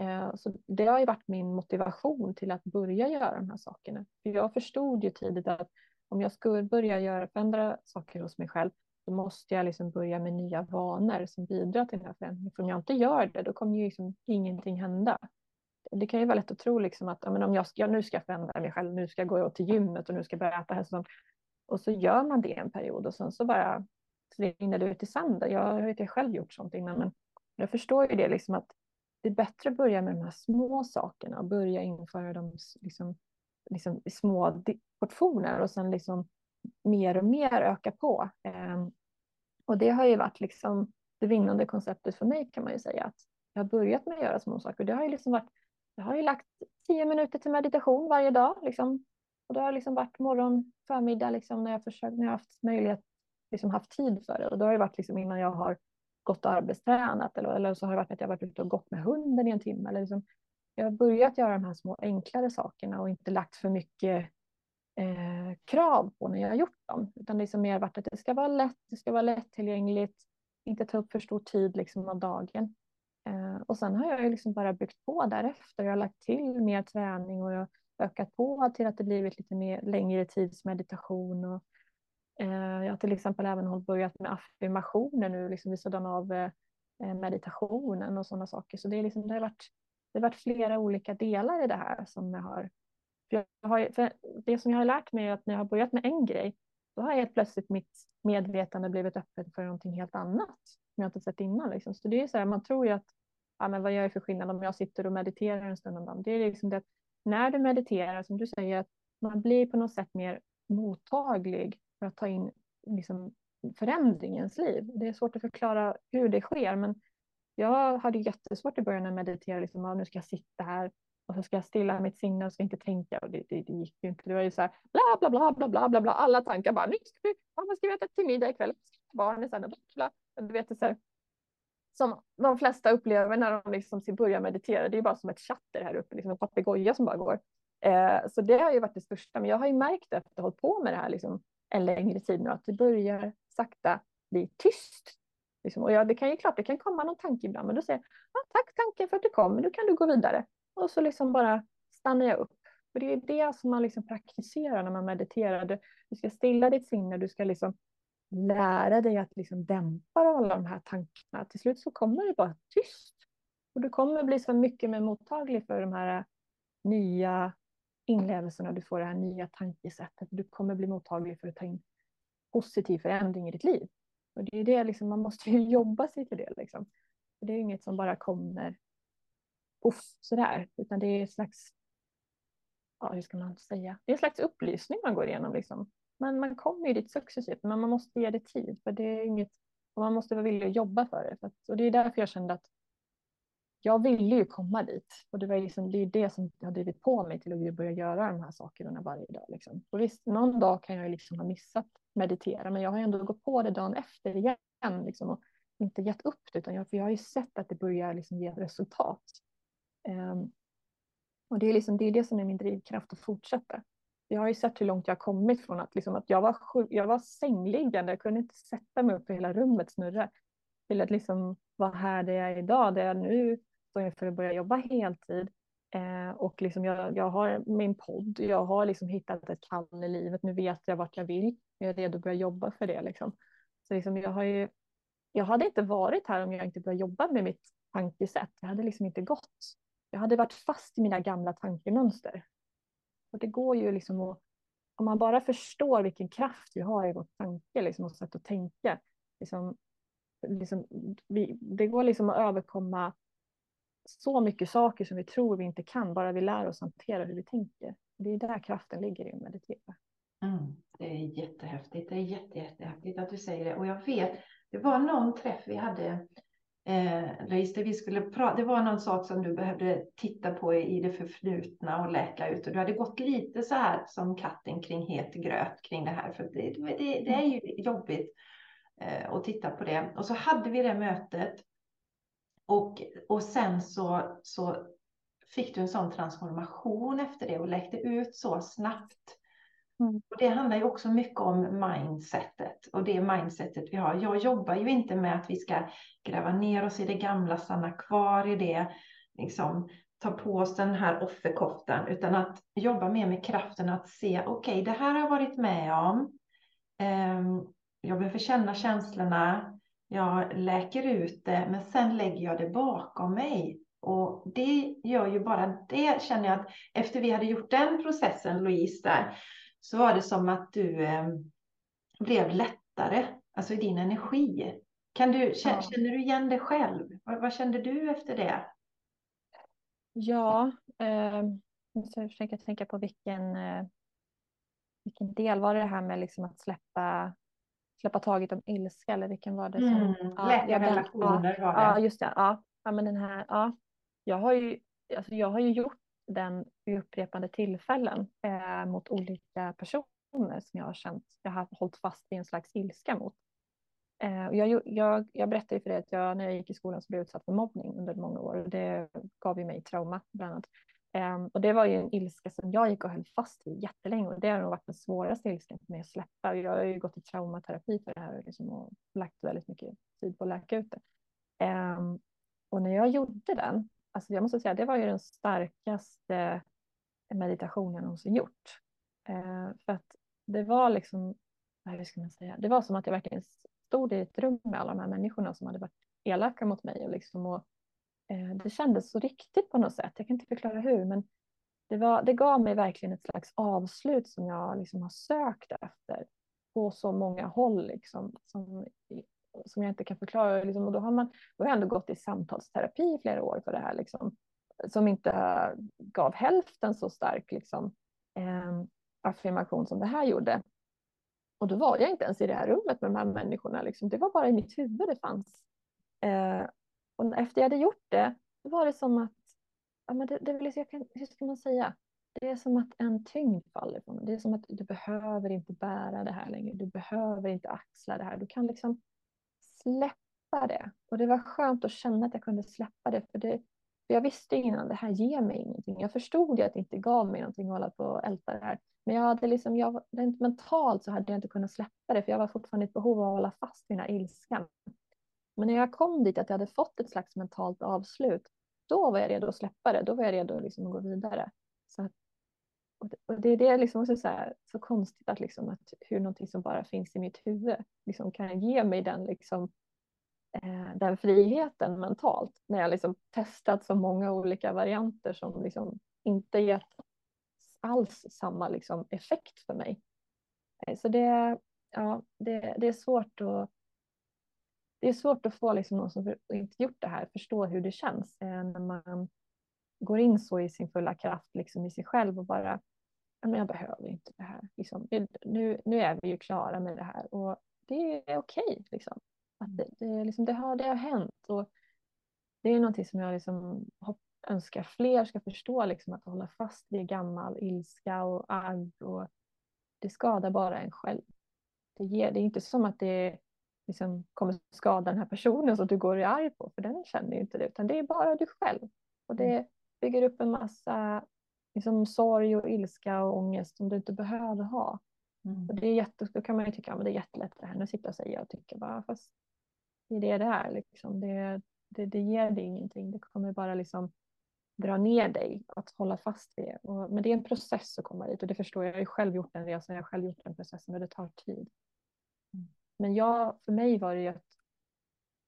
Eh, så det har ju varit min motivation till att börja göra de här sakerna. För jag förstod ju tidigt att om jag skulle börja göra, förändra saker hos mig själv, då måste jag liksom börja med nya vanor som bidrar till den här förändringen. För om jag inte gör det, då kommer ju liksom ingenting hända. Det kan ju vara lätt att tro liksom att ja, men om jag, ska, nu ska jag förändra mig själv, nu ska jag gå till gymmet och nu ska jag börja äta hälsosamt. Och så gör man det en period och sen så bara rinner ut i sanden. Jag har inte själv gjort sånt innan, men jag förstår ju det liksom att det är bättre att börja med de här små sakerna och börja införa dem liksom, liksom i små portioner och sen liksom mer och mer öka på. Ehm, och det har ju varit liksom det vinnande konceptet för mig kan man ju säga att jag har börjat med att göra små saker. Det har ju liksom varit, jag har ju lagt tio minuter till meditation varje dag liksom. Och det har liksom varit morgon, förmiddag liksom när jag försökt, när jag haft möjlighet liksom haft tid för det. Och då har det varit liksom innan jag har gått och arbetstränat eller, eller så har det varit att jag varit ute och gått med hunden i en timme. Eller liksom, jag har börjat göra de här små enklare sakerna och inte lagt för mycket eh, krav på när jag har gjort dem. Utan det liksom mer varit att det ska vara lätt, det ska vara lättillgängligt, inte ta upp för stor tid liksom av dagen. Eh, och sen har jag liksom bara byggt på därefter. Jag har lagt till mer träning och jag har ökat på till att det blivit lite mer längre tids meditation och Eh, jag har till exempel även börjat med affirmationer nu, liksom vid sidan av eh, eh, meditationen och sådana saker. Så det, är liksom, det har varit det har varit flera olika delar i det här som jag har. För jag har för det som jag har lärt mig är att när jag har börjat med en grej, då har helt plötsligt mitt medvetande blivit öppet för någonting helt annat som jag inte sett innan. Liksom. Så det är så här, man tror ju att, ja, men vad gör det för skillnad om jag sitter och mediterar en stund om dagen? Det är liksom det att när du mediterar, som du säger, att man blir på något sätt mer mottaglig för att ta in liksom, förändring i ens liv. Det är svårt att förklara hur det sker, men jag hade jättesvårt i början att meditera, liksom, ah, nu ska jag sitta här och så ska jag stilla mitt sinne och ska inte tänka. Och det, det, det gick ju inte. Det var ju så här bla bla bla bla bla bla bla. Alla tankar bara, nu ska vi, vad ska vi äta till middag ikväll? Barnen sen, bla, bla. Du vet, det så här, som de flesta upplever när de liksom börjar meditera. Det är bara som ett chatter här uppe, liksom en papegoja som bara går. Eh, så det har ju varit det största. Men jag har ju märkt efter att ha hållit på med det här liksom en längre tid nu att det börjar sakta bli tyst. Liksom. Och ja, det kan ju klart, det kan komma någon tanke ibland, men då säger jag ah, tack tanken för att du kom, nu kan du gå vidare. Och så liksom bara stannar jag upp. För det är det som man liksom praktiserar när man mediterar. Du ska stilla ditt sinne, du ska liksom lära dig att liksom dämpa alla de här tankarna. Till slut så kommer det bara tyst. Och du kommer bli så mycket mer mottaglig för de här nya inlevelsen och Du får det här nya tankesättet. Du kommer bli mottaglig för att ta in positiv förändring i ditt liv. Och det är det liksom, man måste ju [LAUGHS] jobba sig till det. Liksom. Det är inget som bara kommer poff sådär, utan det är ett slags, ja hur ska man säga, det är en slags upplysning man går igenom liksom. Men man kommer ju dit successivt, men man måste ge det tid, för det är inget, och man måste vara villig att jobba för det. För att, och det är därför jag kände att jag ville ju komma dit och det var liksom, det är det som har drivit på mig till att börja göra de här sakerna varje dag. Liksom. Och visst, någon dag kan jag liksom ha missat meditera, men jag har ändå gått på det dagen efter igen liksom, och inte gett upp det, utan jag, för jag har ju sett att det börjar liksom ge resultat. Um, och det är, liksom, det är det som är min drivkraft att fortsätta. Jag har ju sett hur långt jag har kommit från att, liksom, att jag, var jag var sängliggande, jag kunde inte sätta mig upp för hela rummet snurra, till att liksom vara här där jag är idag, där jag nu inför att börja jobba heltid. Eh, och liksom jag, jag har min podd, jag har liksom hittat ett kall i livet, nu vet jag vart jag vill, jag är redo att börja jobba för det. Liksom. Så liksom jag, har ju, jag hade inte varit här om jag inte börjat jobba med mitt tankesätt. Jag hade liksom inte gått. Jag hade varit fast i mina gamla tankemönster. Och det går ju liksom att, om man bara förstår vilken kraft vi har i vårt tanke liksom, och sätt att tänka, liksom, liksom, vi, det går liksom att överkomma så mycket saker som vi tror vi inte kan, bara vi lär oss hantera hur vi tänker. Det är där kraften ligger i att meditera. Mm, det är jättehäftigt. Det är jätte, jättehäftigt att du säger det. Och jag vet, det var någon träff vi hade Eh, Louise, vi skulle prata, det var någon sak som du behövde titta på i det förflutna och läka ut. Och du hade gått lite så här som katten kring het gröt kring det här. För det, det, det är ju jobbigt eh, att titta på det. Och så hade vi det mötet. Och, och sen så, så fick du en sån transformation efter det och läckte ut så snabbt. Mm. Och det handlar ju också mycket om mindsetet och det mindsetet vi har. Jag jobbar ju inte med att vi ska gräva ner oss i det gamla, stanna kvar i det, liksom ta på oss den här offerkoftan, utan att jobba mer med kraften att se, okej, okay, det här har jag varit med om. Ehm, jag behöver känna känslorna, jag läker ut det, men sen lägger jag det bakom mig. Och det gör ju bara det, känner jag att efter vi hade gjort den processen, Louise, där, så var det som att du eh, blev lättare, alltså i din energi. Kan du, ja. Känner du igen dig själv? Vad, vad kände du efter det? Ja, eh, jag försöker tänka på vilken, eh, vilken del var det här med liksom att släppa, släppa taget om ilska eller vilken var det? Som, mm, ja, Läkarrelationer ja, var det. Ja, just det. Ja, ja, men den här, ja. Jag har ju, alltså jag har ju gjort den vid upprepade tillfällen eh, mot olika personer som jag har känt jag har hållit fast i en slags ilska mot. Eh, jag, jag, jag berättade för dig att jag när jag gick i skolan så blev jag utsatt för mobbning under många år och det gav ju mig trauma bland annat. Ehm, och det var ju en ilska som jag gick och höll fast i jättelänge och det har nog varit den svåraste ilskan för mig att släppa. Jag har ju gått i traumaterapi för det här liksom, och lagt väldigt mycket tid på att läka ut det. Ehm, och när jag gjorde den alltså jag måste säga det var ju den starkaste meditation jag någonsin gjort. Ehm, för att det var liksom, hur ska man säga, det var som att jag verkligen stod i ett rum med alla de här människorna som hade varit elaka mot mig och liksom och Eh, det kändes så riktigt på något sätt. Jag kan inte förklara hur, men det, var, det gav mig verkligen ett slags avslut som jag liksom har sökt efter på så många håll liksom, som, som jag inte kan förklara. Liksom, och då har, man, då har jag ändå gått i samtalsterapi i flera år för det här, liksom, som inte gav hälften så stark liksom, eh, affirmation som det här gjorde. Och då var jag inte ens i det här rummet med de här människorna. Liksom. Det var bara i mitt huvud det fanns. Eh, och efter jag hade gjort det, då var det som att, ja, men det, det, jag kan, hur ska man säga? Det är som att en tyngd faller på mig. Det är som att du behöver inte bära det här längre. Du behöver inte axla det här. Du kan liksom släppa det. Och det var skönt att känna att jag kunde släppa det. För, det, för jag visste innan, det här ger mig ingenting. Jag förstod ju att det inte gav mig någonting att hålla på och älta det här. Men jag hade liksom, jag, rent mentalt så hade jag inte kunnat släppa det. För jag var fortfarande i ett behov av att hålla fast vid den här ilskan. Men när jag kom dit att jag hade fått ett slags mentalt avslut, då var jag redo att släppa det. Då var jag redo liksom att gå vidare. Så att, och det, är det liksom också så, här, så konstigt att, liksom att hur någonting som bara finns i mitt huvud liksom kan ge mig den, liksom, eh, den friheten mentalt. När jag liksom testat så många olika varianter som liksom inte gett alls samma liksom, effekt för mig. Eh, så det, ja, det, det är svårt att det är svårt att få liksom någon som inte gjort det här förstå hur det känns eh, när man går in så i sin fulla kraft liksom i sig själv och bara men jag behöver inte det här. Liksom, nu, nu är vi ju klara med det här och det är okej. Liksom. det, det, liksom, det, har, det har hänt och det är någonting som jag liksom önskar fler ska förstå, liksom, att hålla fast vid gammal ilska och agg och det skadar bara en själv. Det, ger, det är inte som att det liksom kommer skada den här personen som du går i arg på, för den känner ju inte det, utan det är bara du själv. Och det mm. bygger upp en massa liksom, sorg och ilska och ångest som du inte behöver ha. Mm. Och det är jätte, då kan man ju tycka att det är jättelätt för henne att sitta och säga och tycka bara, fast det är det det är. Liksom. Det, det, det ger dig ingenting, det kommer bara liksom dra ner dig att hålla fast vid. Och, men det är en process att komma dit och det förstår jag. Jag har själv gjort den resan, jag har själv gjort den processen och det tar tid. Men jag, för mig var det ju att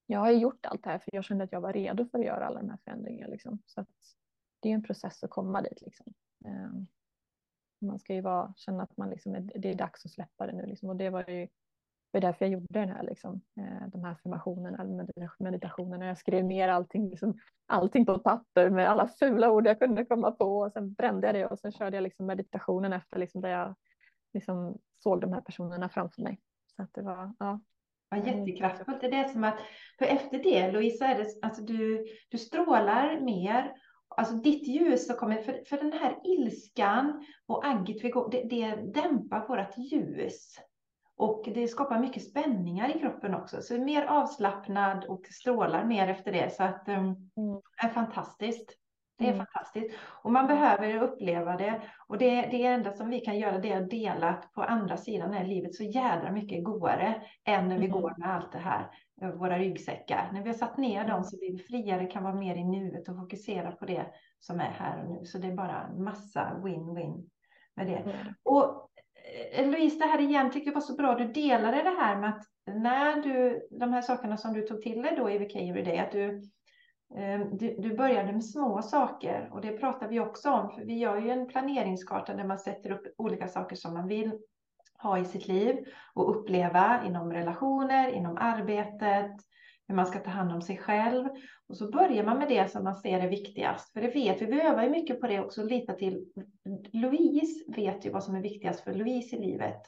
jag har gjort allt det här för jag kände att jag var redo för att göra alla de här förändringarna. Liksom. Så att det är en process att komma dit. Liksom. Ehm, man ska ju vara, känna att man liksom är, det är dags att släppa det nu. Liksom. Och det var ju det var därför jag gjorde den här, liksom, ehm, de här affirmationerna, meditationerna. Jag skrev ner allting, liksom, allting på papper med alla fula ord jag kunde komma på. Och sen brände jag det och sen körde jag liksom meditationen efter liksom, där jag liksom, såg de här personerna framför mig. Så att det var, ja. Ja, jättekraftfullt. Det är som att, för efter det, Louisa, är det, alltså du, du strålar mer. Alltså ditt ljus som kommer, för, för den här ilskan och agget, det, det dämpar vårt ljus. Och det skapar mycket spänningar i kroppen också. Så mer avslappnad och strålar mer efter det. Så att um, mm. är fantastiskt. Det är mm. fantastiskt. Och man behöver uppleva det. Och det, det enda som vi kan göra det är att dela på andra sidan är livet så jädra mycket godare än när vi mm. går med allt det här, eh, våra ryggsäckar. När vi har satt ner dem så blir vi friare, kan vara mer i nuet och fokusera på det som är här och nu. Så det är bara massa win-win med det. Mm. Och eh, Louise, det här igen tycker jag var så bra. Du delade det här med att när du, de här sakerna som du tog till dig då i VK Everyday, att du Ehm, du, du, började med små saker och det pratar vi också om. För vi gör ju en planeringskarta där man sätter upp olika saker som man vill ha i sitt liv och uppleva inom relationer, inom arbetet, hur man ska ta hand om sig själv. Och så börjar man med det som man ser är viktigast. För det vet vi, vi övar ju mycket på det också, lita till. Louise vet ju vad som är viktigast för Louise i livet.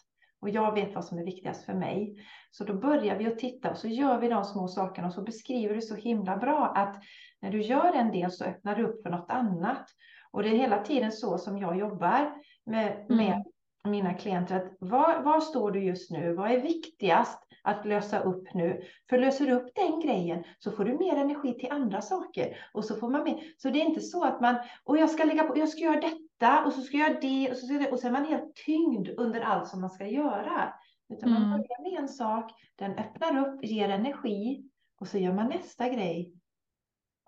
Och jag vet vad som är viktigast för mig. Så då börjar vi att titta och så gör vi de små sakerna och så beskriver du så himla bra att när du gör en del så öppnar du upp för något annat. Och det är hela tiden så som jag jobbar med, med mm. mina klienter. Att var, var står du just nu? Vad är viktigast att lösa upp nu? För löser du upp den grejen så får du mer energi till andra saker. Och så får man med. Så det är inte så att man, och jag ska lägga på, jag ska göra detta och så ska jag göra det och så, ska jag, och så är man helt tyngd under allt som man ska göra. Utan mm. man börjar med en sak, den öppnar upp, ger energi och så gör man nästa grej.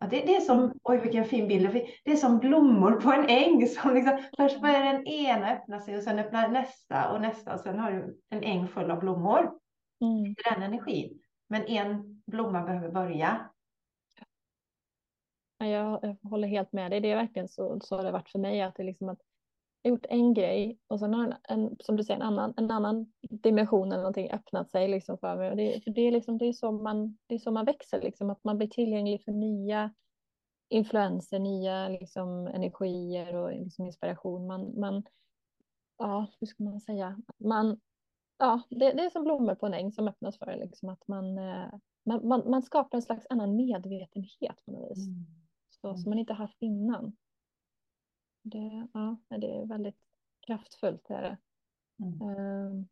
Ja, det, det, är som, oj vilken fin bild, det är som blommor på en äng. Som liksom, först börjar den ena öppna sig och sen öppnar nästa och nästa och sen har du en äng full av blommor. Mm. Den energin. Men en blomma behöver börja jag, jag håller helt med dig. Det är verkligen så, så har det varit för mig. Att det liksom att jag har gjort en grej och sen har en, en, som du säger, en annan, en annan dimension eller någonting öppnat sig liksom för mig. Och det, det, är liksom, det, är så man, det är så man växer, liksom, att man blir tillgänglig för nya influenser, nya liksom, energier och liksom, inspiration. Man, man, ja, hur ska man säga? Man, ja, det, det är som blommor på en äng som öppnas för liksom, att man, eh, man, man, man skapar en slags annan medvetenhet på något vis. Mm. Så, som man inte haft innan. Det, ja, det är väldigt kraftfullt. Är det. Mm. Um,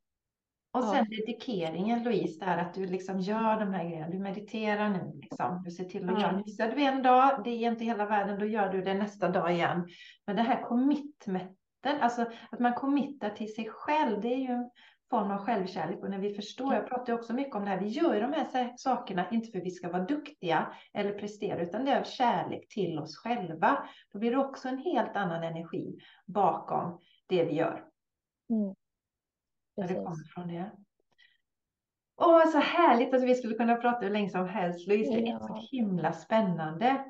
och sen ja. dedikeringen Louise, där att du liksom gör de här grejerna. Du mediterar nu, liksom. du ser till att ja. göra Missar du en dag, det är inte hela världen, då gör du det nästa dag igen. Men det här commitmenten, alltså att man committar till sig själv, det är ju form av självkärlek. Och när vi förstår, jag pratar också mycket om det här, vi gör de här sakerna inte för att vi ska vara duktiga eller prestera, utan det är av kärlek till oss själva. Då blir det också en helt annan energi bakom det vi gör. Mm. När det kommer från det. Åh, så härligt att vi skulle kunna prata hur länge som helst, Louise. Det är så himla spännande.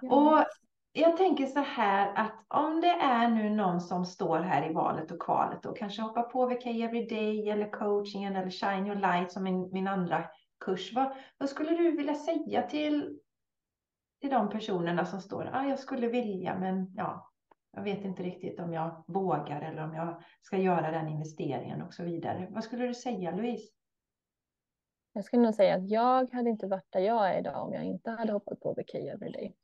Ja. Och jag tänker så här att om det är nu någon som står här i valet och kvalet och kanske hoppar på VK Everyday eller coachingen eller Shine Your Light som min, min andra kurs. Vad, vad skulle du vilja säga till, till de personerna som står ah, jag skulle vilja men ja, jag vet inte riktigt om jag vågar eller om jag ska göra den investeringen och så vidare. Vad skulle du säga Louise? Jag skulle nog säga att jag hade inte varit där jag är idag om jag inte hade hoppat på VK Everyday.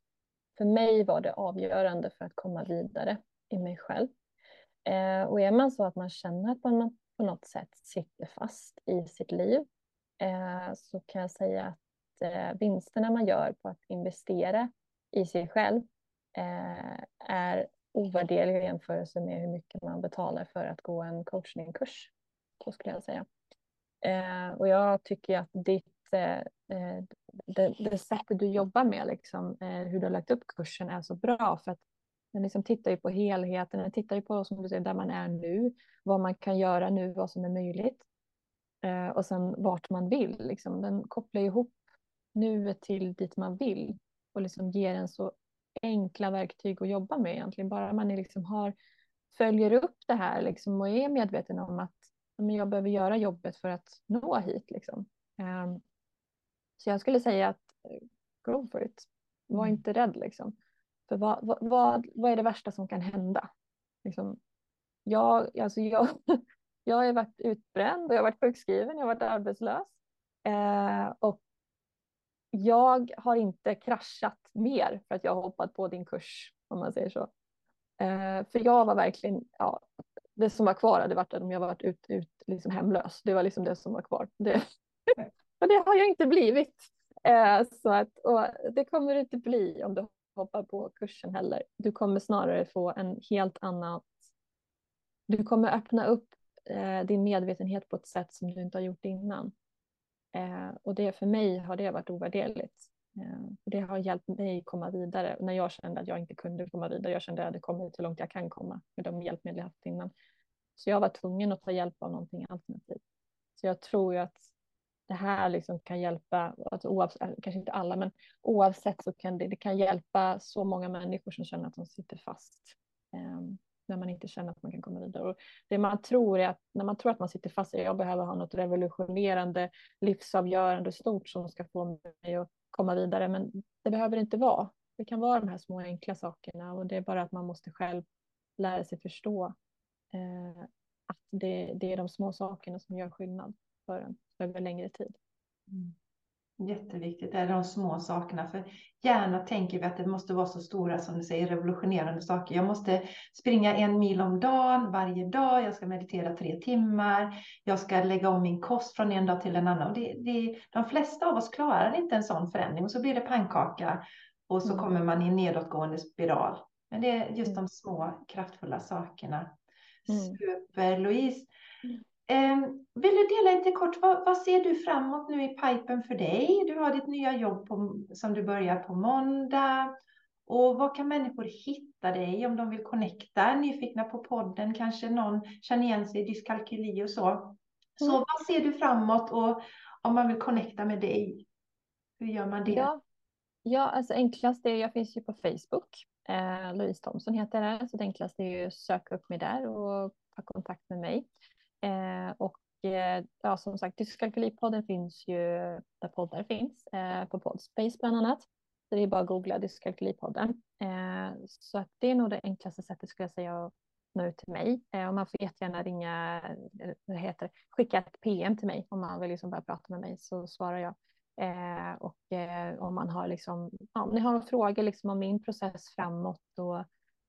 För mig var det avgörande för att komma vidare i mig själv. Eh, och är man så att man känner att man på något sätt sitter fast i sitt liv eh, så kan jag säga att eh, vinsterna man gör på att investera i sig själv eh, är ovärderliga i jämförelse med hur mycket man betalar för att gå en coachningskurs. Så skulle jag säga. Eh, och jag tycker att ditt Eh, det, det sättet du jobbar med, liksom, eh, hur du har lagt upp kursen är så bra. För att den liksom tittar ju på helheten, den tittar ju på som du säger, där man är nu, vad man kan göra nu, vad som är möjligt. Eh, och sen vart man vill. Liksom. Den kopplar ihop nuet till dit man vill och liksom ger en så enkla verktyg att jobba med egentligen. Bara man liksom har, följer upp det här liksom, och är medveten om att jag behöver göra jobbet för att nå hit. Liksom. Ehm, så jag skulle säga att eh, go for it. Var mm. inte rädd liksom. För vad, vad, vad, vad är det värsta som kan hända? Liksom, jag, alltså jag, [LAUGHS] jag har varit utbränd och jag har varit sjukskriven, jag har varit arbetslös. Eh, och jag har inte kraschat mer för att jag har hoppat på din kurs, om man säger så. Eh, för jag var verkligen, ja, det som var kvar hade varit om jag varit ut, ut, liksom hemlös. Det var liksom det som var kvar. Det, men det har jag inte blivit. Eh, så att, och det kommer du inte bli om du hoppar på kursen heller. Du kommer snarare få en helt annan... Du kommer öppna upp eh, din medvetenhet på ett sätt som du inte har gjort innan. Eh, och det för mig har det varit ovärderligt. Det har hjälpt mig komma vidare. När jag kände att jag inte kunde komma vidare, jag kände att jag hade kommit så långt jag kan komma med de hjälpmedel jag haft innan. Så jag var tvungen att ta hjälp av någonting alternativt. Så jag tror ju att det här liksom kan hjälpa, alltså oavsett, alltså kanske inte alla, men oavsett så kan det, det kan hjälpa så många människor som känner att de sitter fast. Eh, när man inte känner att man kan komma vidare. Och det man tror är att när man tror att man sitter fast, jag behöver ha något revolutionerande, livsavgörande, stort som ska få mig att komma vidare. Men det behöver inte vara. Det kan vara de här små enkla sakerna och det är bara att man måste själv lära sig förstå eh, att det, det är de små sakerna som gör skillnad för en över längre tid. Mm. Jätteviktigt, det är de små sakerna. För gärna tänker vi att det måste vara så stora som du säger, revolutionerande saker. Jag måste springa en mil om dagen varje dag. Jag ska meditera tre timmar. Jag ska lägga om min kost från en dag till en annan. Och det, det, de flesta av oss klarar inte en sån förändring och så blir det pannkaka och så mm. kommer man i en nedåtgående spiral. Men det är just mm. de små kraftfulla sakerna. Mm. Super Louise. Mm. Eh, vill du dela lite kort, vad, vad, ser du framåt nu i pipen för dig? Du har ditt nya jobb på, som du börjar på måndag. Och vad kan människor hitta dig om de vill connecta? Nyfikna på podden, kanske någon känner igen sig i dyskalkyli och så. Så mm. vad ser du framåt och om man vill connecta med dig? Hur gör man det? Ja. Ja, alltså enklast är, jag finns ju på Facebook. Eh, Louise Thomsson heter jag så det enklaste är ju att söka upp mig där och ta kontakt med mig. Eh, och eh, ja, som sagt, Dyskalkylipodden finns ju där poddar finns, eh, på Podspace bland annat. Så det är bara att googla Dyskalkylipodden. Eh, så att det är nog det enklaste sättet skulle jag säga att nå ut till mig. Eh, och man får jättegärna ringa, eh, det heter skicka ett PM till mig om man vill liksom börja prata med mig så svarar jag. Eh, och eh, om man har liksom, ja, om ni har frågor liksom om min process framåt och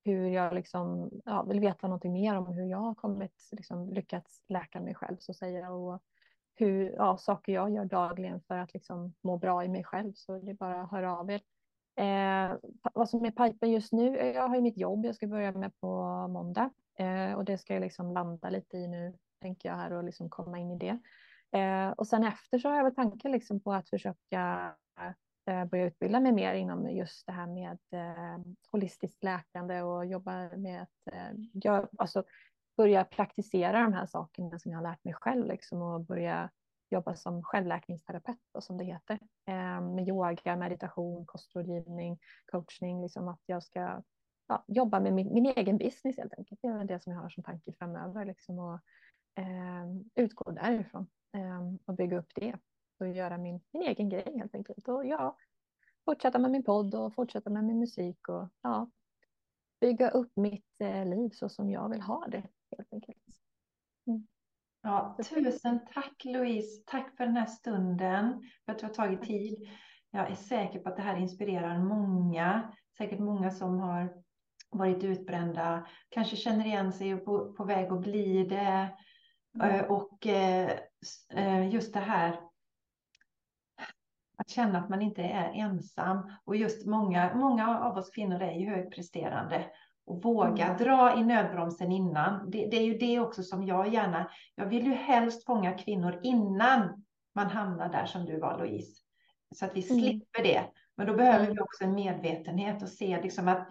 hur jag liksom, ja, vill veta någonting mer om hur jag har kommit, liksom, lyckats läka mig själv så säger jag. Och hur, ja, saker jag gör dagligen för att liksom må bra i mig själv så det är bara att höra av er. Eh, vad som är pipen just nu, eh, jag har ju mitt jobb jag ska börja med på måndag eh, och det ska jag liksom landa lite i nu tänker jag här och liksom komma in i det. Eh, och sen efter så har jag väl tanken liksom på att försöka Eh, börja utbilda mig mer inom just det här med eh, holistiskt läkande och jobba med att eh, jag, alltså, börja praktisera de här sakerna som jag har lärt mig själv liksom, och börja jobba som självläkningsterapeut och som det heter. Eh, med yoga, meditation, kostrådgivning, coachning, liksom att jag ska ja, jobba med min, min, egen business helt enkelt. Det är det som jag har som tanke framöver liksom, och eh, utgå därifrån eh, och bygga upp det och göra min, min egen grej helt enkelt. Och ja, fortsätta med min podd och fortsätta med min musik och ja, bygga upp mitt eh, liv så som jag vill ha det helt enkelt. Mm. Ja, tusen tack Louise. Tack för den här stunden, för att du har tagit tid. Jag är säker på att det här inspirerar många. Säkert många som har varit utbrända, kanske känner igen sig och på, på väg att bli det. Mm. Och eh, eh, just det här att känna att man inte är ensam. Och just många, många av oss kvinnor är ju högpresterande och våga mm. dra i nödbromsen innan. Det, det, är ju det också som jag gärna, jag vill ju helst fånga kvinnor innan man hamnar där som du var Louise. Så att vi mm. slipper det. Men då behöver vi också en medvetenhet och se liksom att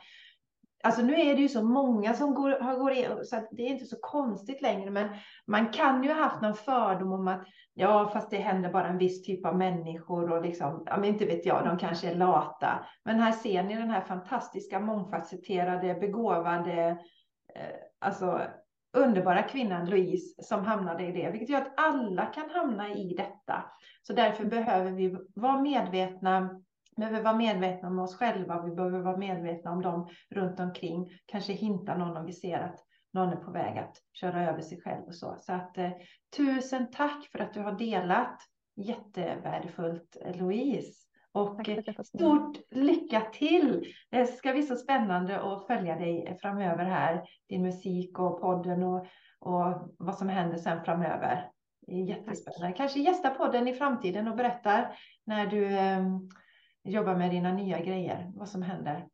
Alltså nu är det ju så många som går, har går in, så det är inte så konstigt längre. Men man kan ju ha haft någon fördom om att ja, fast det händer bara en viss typ av människor och liksom, ja, men inte vet jag, de kanske är lata. Men här ser ni den här fantastiska, mångfacetterade, begåvade, eh, alltså underbara kvinnan Louise som hamnade i det, vilket gör att alla kan hamna i detta. Så därför behöver vi vara medvetna behöver vara medvetna om oss själva, vi behöver vara medvetna om dem runt omkring. Kanske hinta någon om vi ser att någon är på väg att köra över sig själv och så. Så att eh, tusen tack för att du har delat. Jättevärdefullt Louise. Och stort lycka till! Det ska bli så spännande att följa dig framöver här. Din musik och podden och, och vad som händer sen framöver. Jättespännande. Tack. Kanske gästa podden i framtiden och berättar när du eh, jobba med dina nya grejer, vad som händer.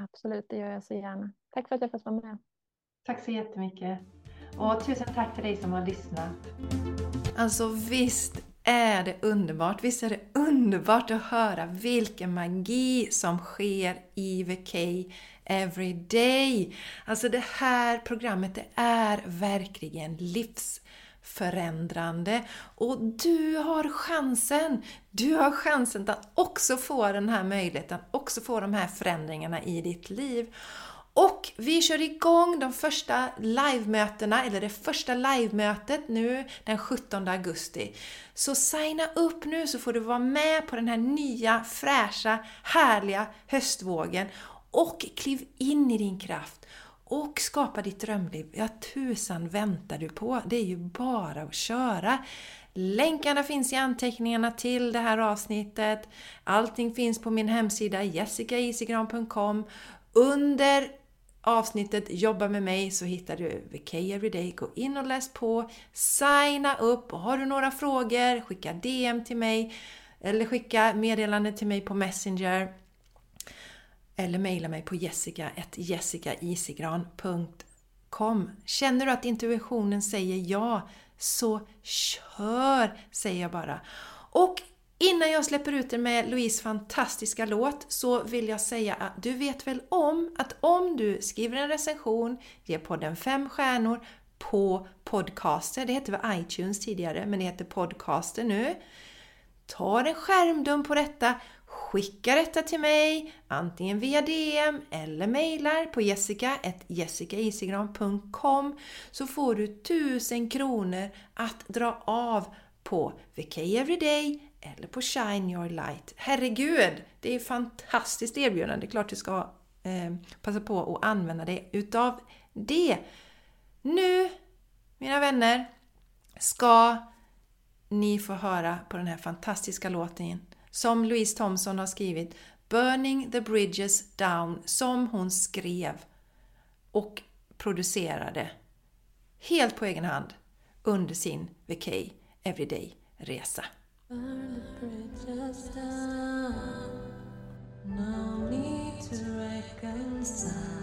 Absolut, det gör jag så gärna. Tack för att jag fått vara med. Tack så jättemycket. Och tusen tack till dig som har lyssnat. Alltså visst är det underbart. Visst är det underbart att höra vilken magi som sker i VK every day. Alltså det här programmet det är verkligen livs förändrande. Och du har chansen! Du har chansen att också få den här möjligheten, också få de här förändringarna i ditt liv. Och vi kör igång de första livemötena, eller det första livemötet nu den 17 augusti. Så signa upp nu så får du vara med på den här nya, fräscha, härliga höstvågen och kliv in i din kraft och skapa ditt drömliv. Ja, tusan väntar du på? Det är ju bara att köra. Länkarna finns i anteckningarna till det här avsnittet. Allting finns på min hemsida jessicaisigran.com. Under avsnittet Jobba med mig så hittar du VK Everyday. Gå in och läs på, signa upp och har du några frågor, skicka DM till mig eller skicka meddelande till mig på Messenger eller mejla mig på jessica.jessicaisigran.com Känner du att intuitionen säger ja, så kör, säger jag bara. Och innan jag släpper ut er med Louise fantastiska låt så vill jag säga att du vet väl om att om du skriver en recension, ger podden fem stjärnor på Podcaster, det hette väl iTunes tidigare men det heter Podcaster nu. Ta en skärmdump på detta, Skicka detta till mig antingen via DM eller mejlar på jessica.jessicaisigran.com så får du 1000 kronor att dra av på VK Everyday eller på Shine Your Light. Herregud, det är ett fantastiskt erbjudande. Det är klart du ska eh, passa på att använda dig utav det. Nu, mina vänner, ska ni få höra på den här fantastiska låten som Louise Thompson har skrivit Burning the Bridges Down som hon skrev och producerade helt på egen hand under sin VK Everyday-resa. No need to reconcile